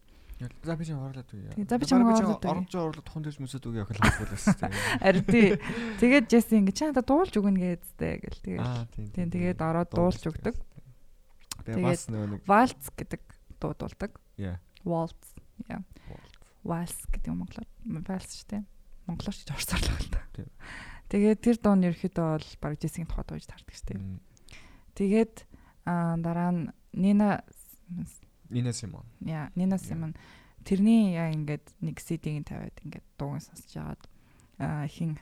За би чинь орлоод үе. За би чамаа орлоод үе. Орж орлоод тун дэж мөсөд үе ахил хаалгуулсан тийм. Ари тий. Тэгээд Джесси ингэ чи надад дуулж өгнө гэдтэй гэл тэгээд. Тийм тэгээд ороод дуулж өгдөг. Тэгээд бас нэг Waltz гэдэг дуу дуулдаг. Yeah. Waltz. Yeah. Waltz гэдэг юм монголоор Waltz шүү дээ. Монголоор ч орсоор л байна. Тэгээд тэр дуу нь ерөөхдөө бол баг Джессигийн тухайд ууж таардаг шүү дээ. Тэгээд дараа нь Нина Нина Симон. Яа, Нина Симон тэрний яа ингээд нэг CD-г тавиад ингээд дууг сонсож яагаад хин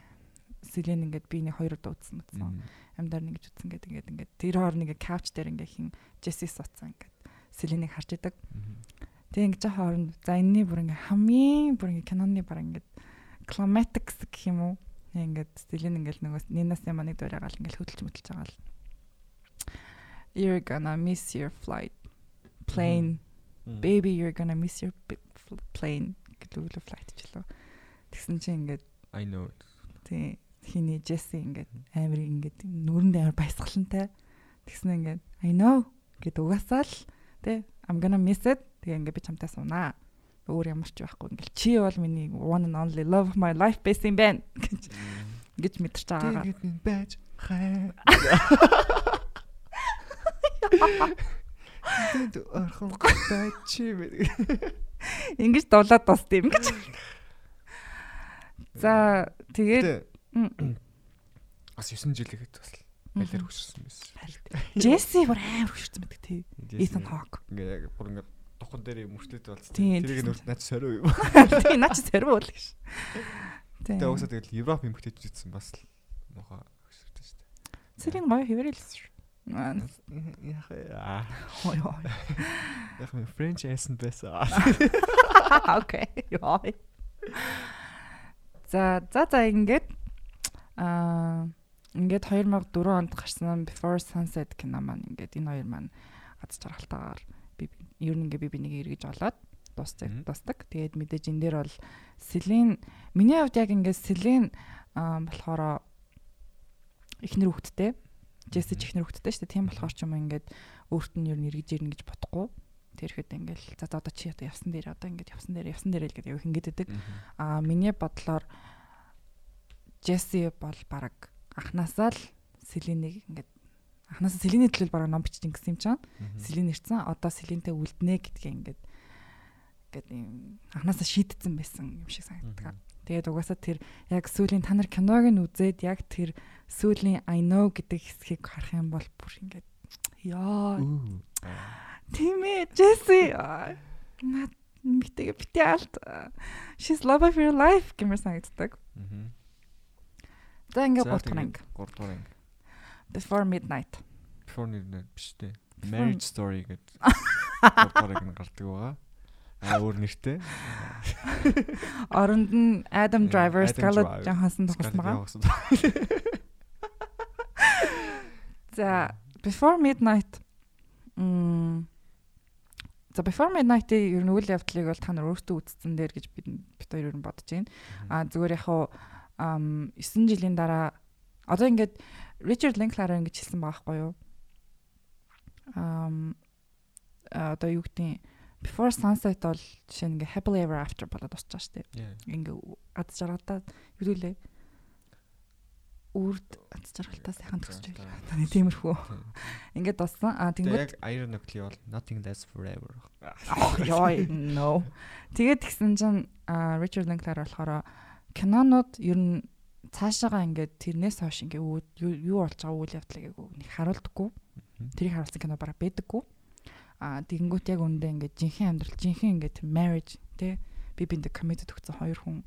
Селен ингээд би нэг хоёр удаа үзсэн үзсэн. Амьдаар нэг гэж үзсэн гэдэг ингээд ингээд тэр хоор нэг кауч дээр ингээд хин Джесси суудсан ингээд Селенийг харж идэг. Тэгээ ингээд хооронд за энэний бүр ингээд хамгийн бүр ингээд киноны баг ингээд climatics гэх юм уу? Ингээд Селин ингээд нөгөө Нинас юм нэг дөрөгаал ингээд хөдөлж мөдөлж байгаа л. You're gonna miss your flight plane. Baby you're gonna miss your plane үгээр flight ч лөө. Тэгсэн чинь ингээд I know. тий хиний Джесси ингээд амар ингээд нүрэнд амар баясгалантай. Тэгсэн ингээд I know гэд угаасаа л тий I'm gonna miss it. Тэгээ ингээд би чамтай сунаа. Өөр ямар ч байхгүй ингээд чи бол миний one and only love of my life байсан юм байна гэж гэж мэдэрч байгаагаа. Тэгээд минь байж хай. Тэнд орхон бачи мэ. Ингэж дулаад баст юм гэж. За тэгээд бас 9 жил ихэд бас байлаар хөшөрсөн байсан. Джесси бүр амар хөшөрсөн байдаг тий. Ethan Hawke. Ингээ бүр ингээ духан дээр мөрчлөөд болсон. Тэрийг нүрт наач сорио юм. Тий наа чи сэрвэ бол гэж. Тий. Тэгээ уусаа тэгэл Европ юм бүтээж үзсэн бас л муха хөшөрсөн шүү дээ. Сэрийн гоё хэвэрэлсэн шүү. Яг яа. Ой ой. Яг ми French accent байсан. Окей. Яа. За за за ингээд аа ингээд 2004 онд гарсан Before Sunset кино маань ингээд энэ хоёр маань гац жаргалтаагаар би ер нь ингээд би бинийг эргэж олоод дуусдаг дуусдаг. Тэгээд мэдээж энэ дээр бол Селин миний хувьд яг ингээд Селин болохоор эхнэр хүүхэдтэй. Джесси ч эхнэр хүүхэдтэй шүү дээ. Тийм болохоор ч юм ингээд өөрт нь ер нь эргэж ирнэ гэж бодохгүй. Тэрхэд ингээл за за одоо чи одоо явсан дээр одоо ингээд явсан дээр явсан дээр л гэдэг яг ингээд өгдөг. Аа миний бодлоор Джесси бол баг анханасаа л Селинийг ингээд анханасаа Селиний төлөв баг ном бичиж ингэсэн юм чам. Селин ирсэн одоо Селинтэй үлднэ гэдгээ ингээд ингээд юм анханасаа шийдсэн байсан юм шиг санагддаг. Тэгээд угаасаа тэр яг сүүлийн та нар киног нь үзээд яг тэр сүүлийн I know гэдэг хэсгийг харах юм бол бүр ингээд яа тийм ээ Джесси над митэг бити алт. She's love of your life гэмээр санагддаг. За ингээд 3 дахь анги 3 дугаар анги. Before Midnight. Before нэр биш дээ. Marriage story гэдэг 3 дугаар анги гардаг байгаа. А өөр нэртэй. Оронд нь Adam Driver, Adam Scarlett Driver, Johansson тоглосон байгаа. За Before Midnight м За Before Midnight-ийн ер нь үйл явдлыг бол та нар өөрсдөө үзсэн дээр гэж бид бид хоёр ер нь бодож байна. А зүгээр яг ам 9 жилийн дараа одоо ингээд Richard Linklater ингэж хэлсэн байгаа байхгүй юу? Ам одоо юу гэдэг Before Sunset бол жишээ нь ингээ Happily Ever After болоод шүү дээ. Ингээ ад жаргалтай юу лээ? Үрд ад жаргалтай сайхан төгсөж байлаа. Таны тиймэрхүү. Ингээд дуссан. А тэнгууд яг ironically бол nothing lasts forever. Яа no. Тэгээд тэгсэн чинь Richard Linklater болохоор кинонууд ер нь цаашаага ингээд тэрнээс хойш ингээ юу- болж байгаа үйл явдлыг нэг харуулдаггүй. Тэрийг харуулсан кино бараг байдаггүй. А тэгэнгүүт яг үндэ ингээд жинхэнэ амьдрал жинхэнэ ингээд тэр marriage тий би биндэ committed өгсөн хоёр хүн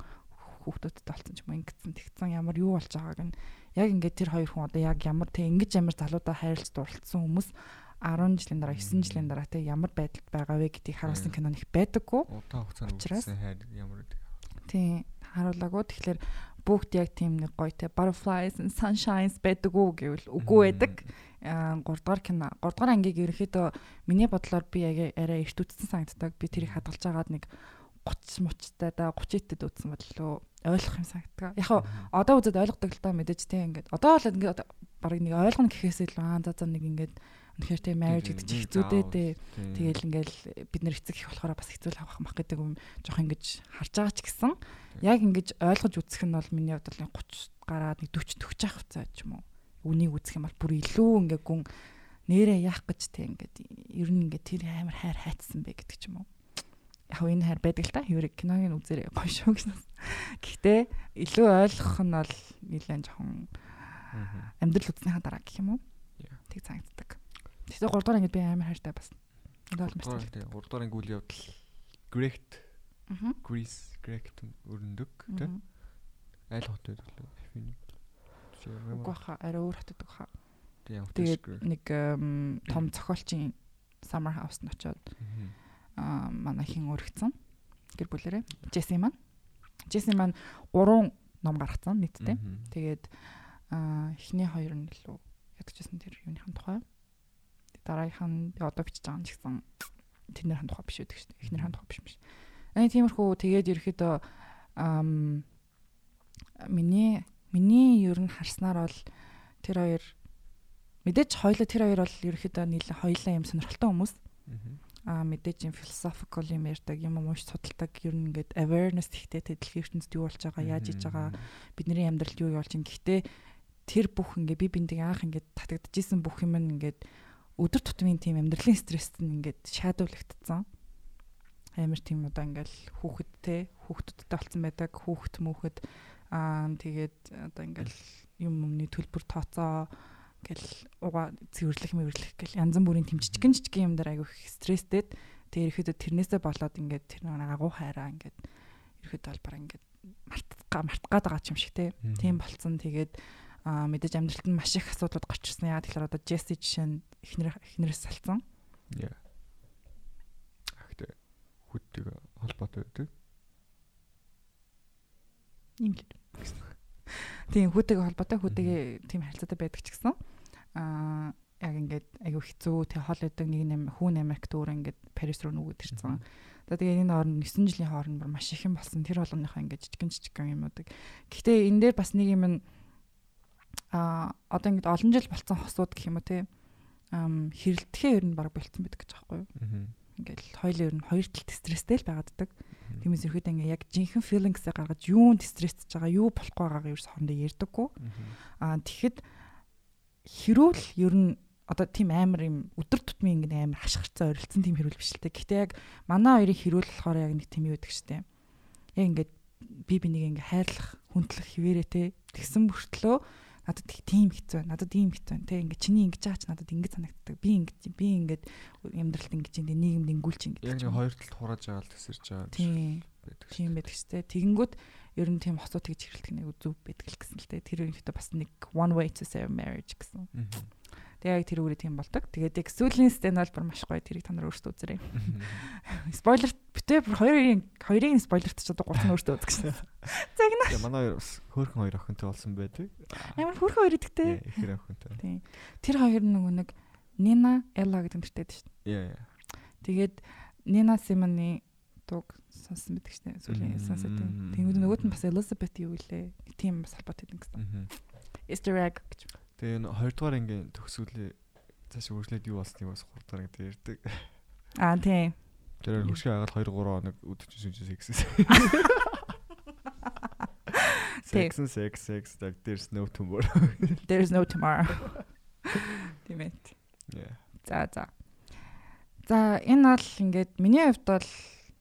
хүүхдүүдтэй болсон ч юм ингэсэн тэгсэн ямар юу болж байгааг нь яг ингээд тэр хоёр хүн одоо яг ямар тий ингэж ямар залуудаа хайрлаж дурлцсан хүмүүс 10 жилийн дараа 9 жилийн дараа тий ямар байдалд байгаа вэ гэдгийг харуулсан кино нэг байдаггүй. Удаан хугацаанд үлдсэн хайр ямар гэдэг. Тийм харуулаагүй. Тэгэхээр бүгд яг тийм нэг гоё те butterflies and sunshines байдаг уу гэвэл үгүй байдаг. Аа 3 дугаар кино 3 дугаар ангийг ерөөхдөө миний бодлоор би яг арай эрт үтсэн санагддаг. Би тэрийг хадгалж агаад нэг 30 мучтай да 30 этэд үтсэн бодлоо ойлгох юм санагддаг. Яг хаа одоо үзээд ойлгодог л та мэдээж тийм ингээд одоо л ингээд баг нэг ойлгоно гэхээс илүү аа за за нэг ингээд үнэхээр тийм marriage гэдэг чинь хэцүүдээ дээ. Тэгэл ингээл бид нэр эцэг их болохоор бас хэцүү л авах мах гэдэг юм жоох ингэж харж байгаа ч гэсэн яг ингэж ойлгож үзэх нь бол миний хувьд бол 30 гараад нэг 40 40 ах хуцаа ч юм уу. Үнийг үзэх юм бол бүр илүү ингээ гүн нэрээ яах гэж те ингээд ер нь ингээ тэр амар хайр хайцсан бэ гэдэг ч юм уу. Яг энэ хайр байдаг л та хэврэг киног нь үзээрэй гоё шүү гэсэн. Гэхдээ илүү ойлгох нь бол нэлээд жоохон амьдрал үзнийхаа дараа гэх юм уу? Тэг санагддаг. Тэгэхээр 3 дахь ангид би амар хайртай бас. Энэ бол 3 дугаар мэдээ. 3 дугаар анги үйл явдал Great Аа. Greece Great өрнөдөг тий. Айл хотод л афины. Уг баха арай өөр хатдаг баха. Тэгээд нэг том зохиолчийн Summer House нь очоод аа манай хин өргөцсөн. Гэр бүлэрээ. Джесси маань. Джесси маань 3 ном гаргацсан нийтдээ. Тэгээд аа эхний хоёр нь илүү ядчихсан тэр юуныхан тухай. Дараагийнх нь одоо бичиж байгаа нь ч гэсэн тэрнийхэн тухай биш үү шүү дээ. Эхнийхэн тухай биш биш. Аа тиймэрхүү тэгээд ерөөхдөө ам миний миний ер нь харснаар бол тэр хоёр мэдээж хоёлоо тэр хоёр бол ерөөхдөө нийлээ хоёлаа юм сонирхолтой хүмүүс Мгм. а мэдээж юм philosophical юм ярьдаг юм унш судалдаг ер нь ингээд awareness ихтэй дэлхийн ертөнцид юу болж байгаа яаж хийж байгаа бидний амьдралд юу болж ин гэхдээ тэр бүх ингээ би биндийг анх ингээд татагдчихсэн бүх юм ингээд өдөр тутмын тийм амьдралын стресст нь ингээд шаадуулагдсан. Амар тийм одоо ингээл хүүхэдтэй хүүхдүүдтэй болсон байдаг. Хүүхэд мөхөд аа тэгээд одоо ингээл юм өмнө төлбөр тооцоо гэл уга цэвэрлэх мэвэрлэх гэл янз бүрийн тэм жижигэн юм дээр айгүй стресстэд тэгээ ирэхэд тэрнээсээ болоод ингээд тэр нэг агуу хайраа ингээд ирэхэд бол бараг ингээд мартгаа мартгаад байгаа юм шиг те. Тийм болцсон тэгээд мэдээж амьдралд нь маш их асуудлууд гарч ирсэн яа тэгэхээр одоо Джесси жишээ нь эхнэр эхнэрээс салцсан Яа. Ахтэй хүддэг холбоотой байдаг. юм л тийм хүүтэйгээ холбоотой хүүтэйгээ тийм харилцаатай байдаг ч гэсэн аа яг ингээд айгүй хэцүү тэг хол өдөг нэг нэм хүүн Америкт өөр ингээд Парис руу нүгүүд ирсэн. Тэгээ энэ хооронд 9 жилийн хооронд маш их юм болсон. Тэр болгоныхоо ингээд жижигэн жижигэн юмудаг. Гэхдээ энэ дээр бас нэг юм нь аа одоо ингээд олон жил болсон хосууд гэх юм уу те хэрэлдэхээ ер нь баг болцсон байдаг гэж аахгүй юу? Мгм. Ингээд хоёул ер нь хоёр талд стресстэй л байгааддаг. Тиймээс ерөөдөө ингээ яг жинхэнэ feelings-ээ гаргаж юунд стресстэй байгаа, юу болохгүй байгаагаа ерөөс хоорондоо ярьдаггүй. Аа тэгэхэд хэрүүл ер нь одоо тийм амар юм өдөр тутмын ингэ амар хашгирцаа орилцсон тийм хэрүүл биш л те. Гэхдээ яг манай хоёрын хэрүүл болохоор яг нэг тийм юу гэдэг штеп. Яг ингээд би бинийг ингээ хайрлах, хүндлэх хിവэрэ те. Тэгсэн мөртлөө надад их тийм хэцүү байна. Надад ийм хэцүү байна те. Ингээ чиний ингэж аач надад ингэж санагддаг. Би ингэж би ингээд амьдралд ингэж энэ нийгэмд ингүүлж ингэж. Яг нэг хоёр талд хурааж байгаа л тасэрч байгаа Тийм байдаг. шүү. тийм байдаг ч те. Тэгэнгүүт ер нь тийм хосоо тэгж хэрэлдэг нэг зүв байдаг л гэсэн л те. Тэр өөрийнхөө бас нэг one way to save marriage гэсэн. Мгм. Тэгээ яг тэр үрээ тийм болдог. Тэгээд яг сүүлийн стен бол бүр маш гоё тэрийг та нар өөрсдөө үзээрэй. Спойлер битээ бүр хоёрын хоёрын спойлерт ч одоо гурав нь өөрсдөө үзэх гэсэн. Загна. Тэгээ манай хоёр бас хөөрхөн хоёр охинтой болсон байдаг. Амар хөрхөн хоёр идэгтэй. Яа, ихэр охинтой. Тийм. Тэр хоёр нөгөө нэг Нина Элла гэдэг нэртэй байдаг шүү Яа, яа. дээ. Тэгээд Нина Симоны дууг сонсон шүү дээ. Сүүлийн сонсоод тийм. Тэнгүүд нөгөөт нь бас Elizabeth юу илээ. Нэг тийм бас холбоотой байдаг гэсэн. Easter egg гэж. Тэгээ энэ хоёрдугаар ангийн төгсгөлээ цааш үргэлжлээд юу болсныг бас гуравдугаар анги ярьдаг. Аа тийм. Тэр хөршөө агаад 2 3 хоног үдчихсэн чинь сексээс. Тэг. Sex and sex sex like there's no tomorrow. There's no tomorrow. Тийм ээ. Yeah. За за. За энэ бол ингээд миний хувьд бол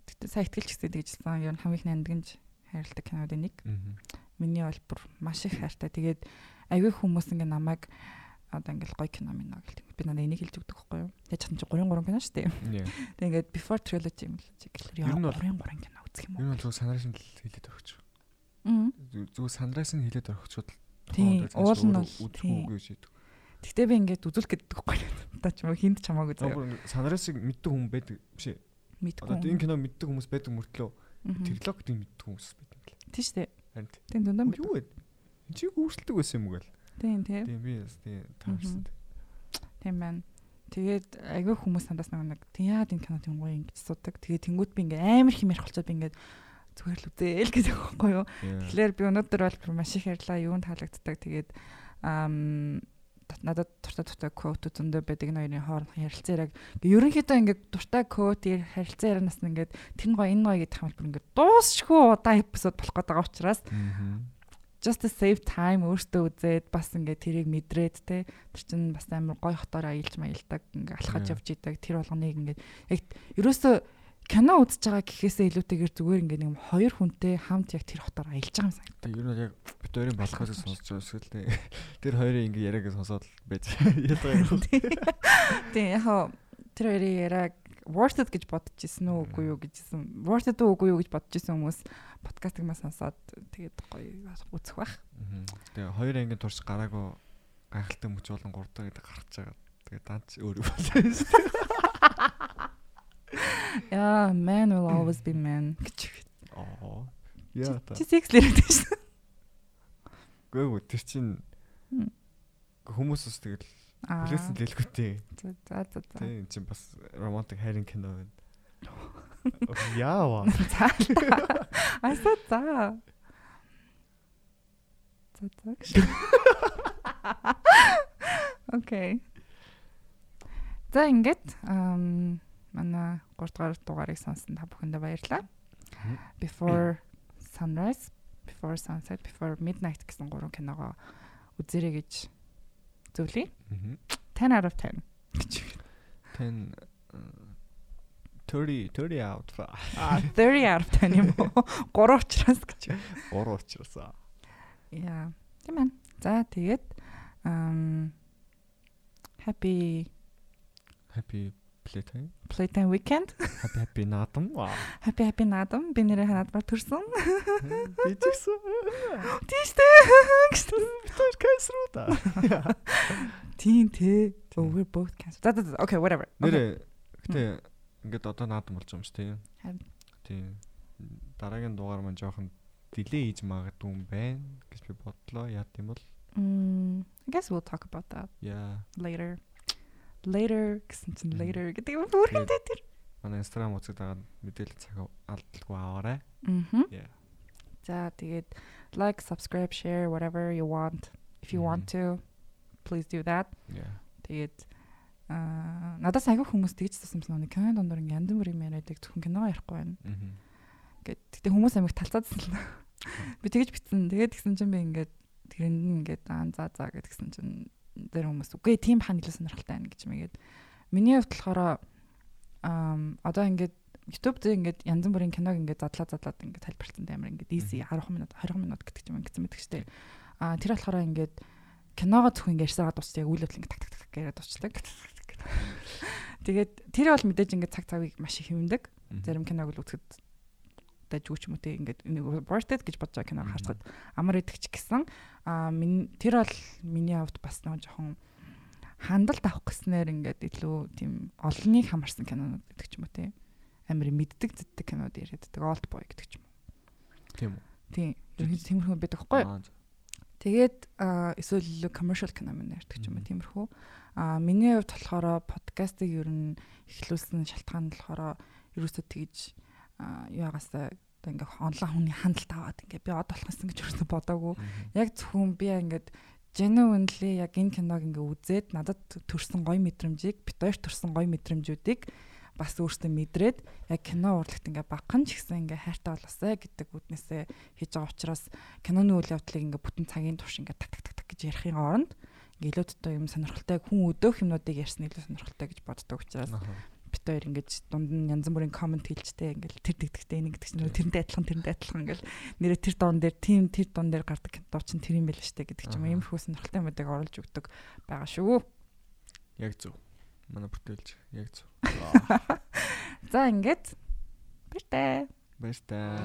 тэгтээ сая ихтгэлч гэсэн тэгжсэн ер нь хамгийн их нандинж хайрладаг кинодын нэг. Миний бол бүр маш их хайртай. Тэгээд аягүй хүмүүс ингээ намайг одоо ингээл гоё кино минь гэл би надад энийг хэлж өгдөг байхгүй юу. Яаж чадсан чи 3 3 кино шүү дээ. Тэгээд ингээд before trilogy юм л нь яа бол- 3 3 кино үзэх юм уу? нь бол зөв сандрын л хэлээд орчих. Мм. Зүгээр сандраас нь хэлээд орчиход Тийм, уул нь бол тийм. гэж хэлдэг. Гэхдээ би ингээд үзүүлэх гэдэг байхгүй юу. Та ч юм уу хинт чамаагүй. Зүгээр сандрасыг мэддэг хүн байдаг биш ээ. Мэдгүй. Одоо энэ кино мэддэг хүмүүс байдаг мөртлөө гэдэг мэддэг хүмүүс байдаг. Тийм шүү дээ. Харин Тийм дундаа юу вэ? Чи өөрсөлдөг байсан юм уу гээл. Тийм тийм. Тийм би бас тийм таарсан. Тийм байна. Тэгээд айгүй хүмүүс надаас нэг нэг тийм яад энэ кино гоё ингэж асуудаг. Тэгээд тэнгууд би ингээ амар ярих болцоод би ингээ зүгээр л үзээл гэдэг байхгүй юу. Тэгэхээр би өнөөдөр бол маш их ярьлаа. Юунд таалагддаг. Тэгээд ам надад дуртай дуртай код зөндөө байдаг хоёрын хоорондох ярилцаар яг ерөнхийдөө ингээ дуртай код ярилцаа ярианаас нь ингээ тэр нь гоё энэ гоё гэдэг хамбал бүр ингээ дуусшгүй удаа эпизод болох байгаа учраас just to save time өөртөө үзээд бас ингээ тэрийг мэдрээд те тэр чинь бас амар гой хотоор аялж маялдаг ингээ алхаж явж идэг тэр болгоныг ингээ яг ерөөсөө кино үзэж байгаа гэхээсээ илүүтэйгээр зүгээр ингээ нэг хоёр хүнтэй хамт яг тэр хотоор аялж байгаа юм санагдав. Ер нь яг бит хоёрын балхаас сонсож байгаа эсвэл тэ тэр хоёрын ингээ яриаг сонсоод байж юм. Тийм яг тэр хоёрын яриаг worth it гэж бодож исэн үү үгүй юу гэжсэн. worth it үгүй юу гэж бодож исэн хүмүүс подкастыг маа сонсоод тэгээд гоё үзэх бах. Тэгээ хоёр ангийн турш гараагүй гайхалтай мөч болон гурдаа гэдэг гарч байгаа. Тэгээ данч өөр болсон шүү дээ. Yeah, man will always be man. Аа. Яа та. Чи секс лэрэгдэж шүү. Гүйгүй тэр чинь хүмүүс ус тэгэл хүлээсэн. За за за. за. Тийм чинь бас романтик хайрын кино байна. Яава. За. Айсаа за. За за. Окей. За ингээд манай 3 дугаар дугаарыг сонсон та бүхэндээ баярлалаа. Before sunrise, before sunset, before midnight гэсэн гурван киногоо үзэрэй гэж зөвлөе. Мгм. 10 out of 10 гэж. 10 uh, 30 30 out. А 30 out 10 юм уу? 3 учраас гэж. Уруу учраас. Яа. Тийм ээ. За тэгээд ам happy Happy playtime. playtime weekend. Happy happy наадам. Happy happy наадам. Би нэрээ ханадмаар төрсөн. Би ч гэсэн. Тийштэй. Тэр кайсруу та. Тийм тий. We're both cancer. За за. Okay, whatever. Нэрээ гэтээ ингээд одоо наадам болж байгаа юм шүү дээ. Харин. Тийм. Дараагийн дугаар маань жоохон delay хийж магадгүй юм байна гэж би бодлоо. Яа гэм бол Mm, I guess we'll talk about that яа later. Later гэсэн чинь later гэдэг юм бүрхэнтэй тэр. манай Instagram үзэж дагаад мэдээлэл цаг алдалгүй аваарай. Мгм. Yeah. За тэгээд like, subscribe, share whatever you want. If you want to, please do that. Yeah. Тэгээд аа надаас аягүй хүмүүс тэгж засамсан нэг кино дондор ингээ янз бүрийн яриадаг зөвхөн кино ярихгүй байна. Гэт тэгтээ хүмүүс амиг талцаадсан л. Би тэгж битсэн. Тэгээд тэгсэн чинь би ингээд тэрэнд нь ингээд аа за за гэдгсэн чинь тэр хүмүүс үгүй тийм хан илүү сонирхолтой байна гэж мэгээд миний хувьд болохоор ам одоо ингээд YouTube дээр ингээд янз бүрийн киног ингээд задлаа задлаад ингээд тайлбарласан амар ингээд easy 10 минут 20 минут гэдэг ч юм ингээд мэддэг штеп. А тэр болохоор ингээд киногоо зөвхөн ингээд ярьсараа дуусчих яг үйл явдал ингээд так так так яриад дуусчихдаг. Тэгээд тэр бол мэдээж ингээд цаг цагийг маш их хэмндэг. Зарим киног л үзэхэд дажгүй ч юм те ингээд нэг worth гэж бодож байгаа киног Мгм. харахад амар идэх ч гэсэн а минь тэр бол миний хувьд бас нэг жоохон хандлт авах гэснээр ингээд илүү тийм олныг хамарсан кинонууд гэдэг ч юм уу те амар мэддэг зэддэг кинод яриаддаг old boy гэдэг ч юм уу. Тийм үү. Тийм. Ерөнхийдөө тиймэрхүү байдаг хгүй юу? Аа, Тэгээд эсвэл commercial кино мэн ярьдаг ч юм уу тиймэрхүү. А миний хувьд болохоор подкастыг ер нь эхлүүлсэн шалтгаан нь болохоор ерөөсөө тэгж а, яагаасаа одоо ингээ онлайн хүний хандлт аваад ингээ би од болохсон гэж ерөөсөө бодоагүй. Яг зөвхөн би ингээд genuinely яг энэ киног ингээ үзээд надад төрсэн гоё мэдрэмжийг бит хоёр төрсэн гоё мэдрэмжүүдийг бас өөртөө мэдрээд яг кино урлагт ингээ багхан ч гэсэн ингээ хайртай болоосай гэдэг үднээсээ хийж байгаа учраас киноны үйл явдлыг ингээ бүтэн цагийн турш ингээ так так так гэж ярихын оронд ингээ илүү дотоо юм сонирхолтой хүн өдөөх юмнуудыг ярьсан илүү сонирхолтой гэж боддог учраас бит хоёр ингэж дунд нь янз бүрийн комент хэлжтэй ингээл тэр дэгдэгтэй энийг гэдэг чинь тэрнтэй адилхан тэрнтэй адилхан ингээл нэрэ тэр дон дээр тийм тэр дон дээр гардаг дуу чинь тэр юм байл штэ гэдэг ч юм ийм хөөс сонирхолтой юмудыг оруулж өгдөг байгаа шүү. Яг зөв. Манай бүтээлч яг зөв. За ингээд баяртай. Баяр таа.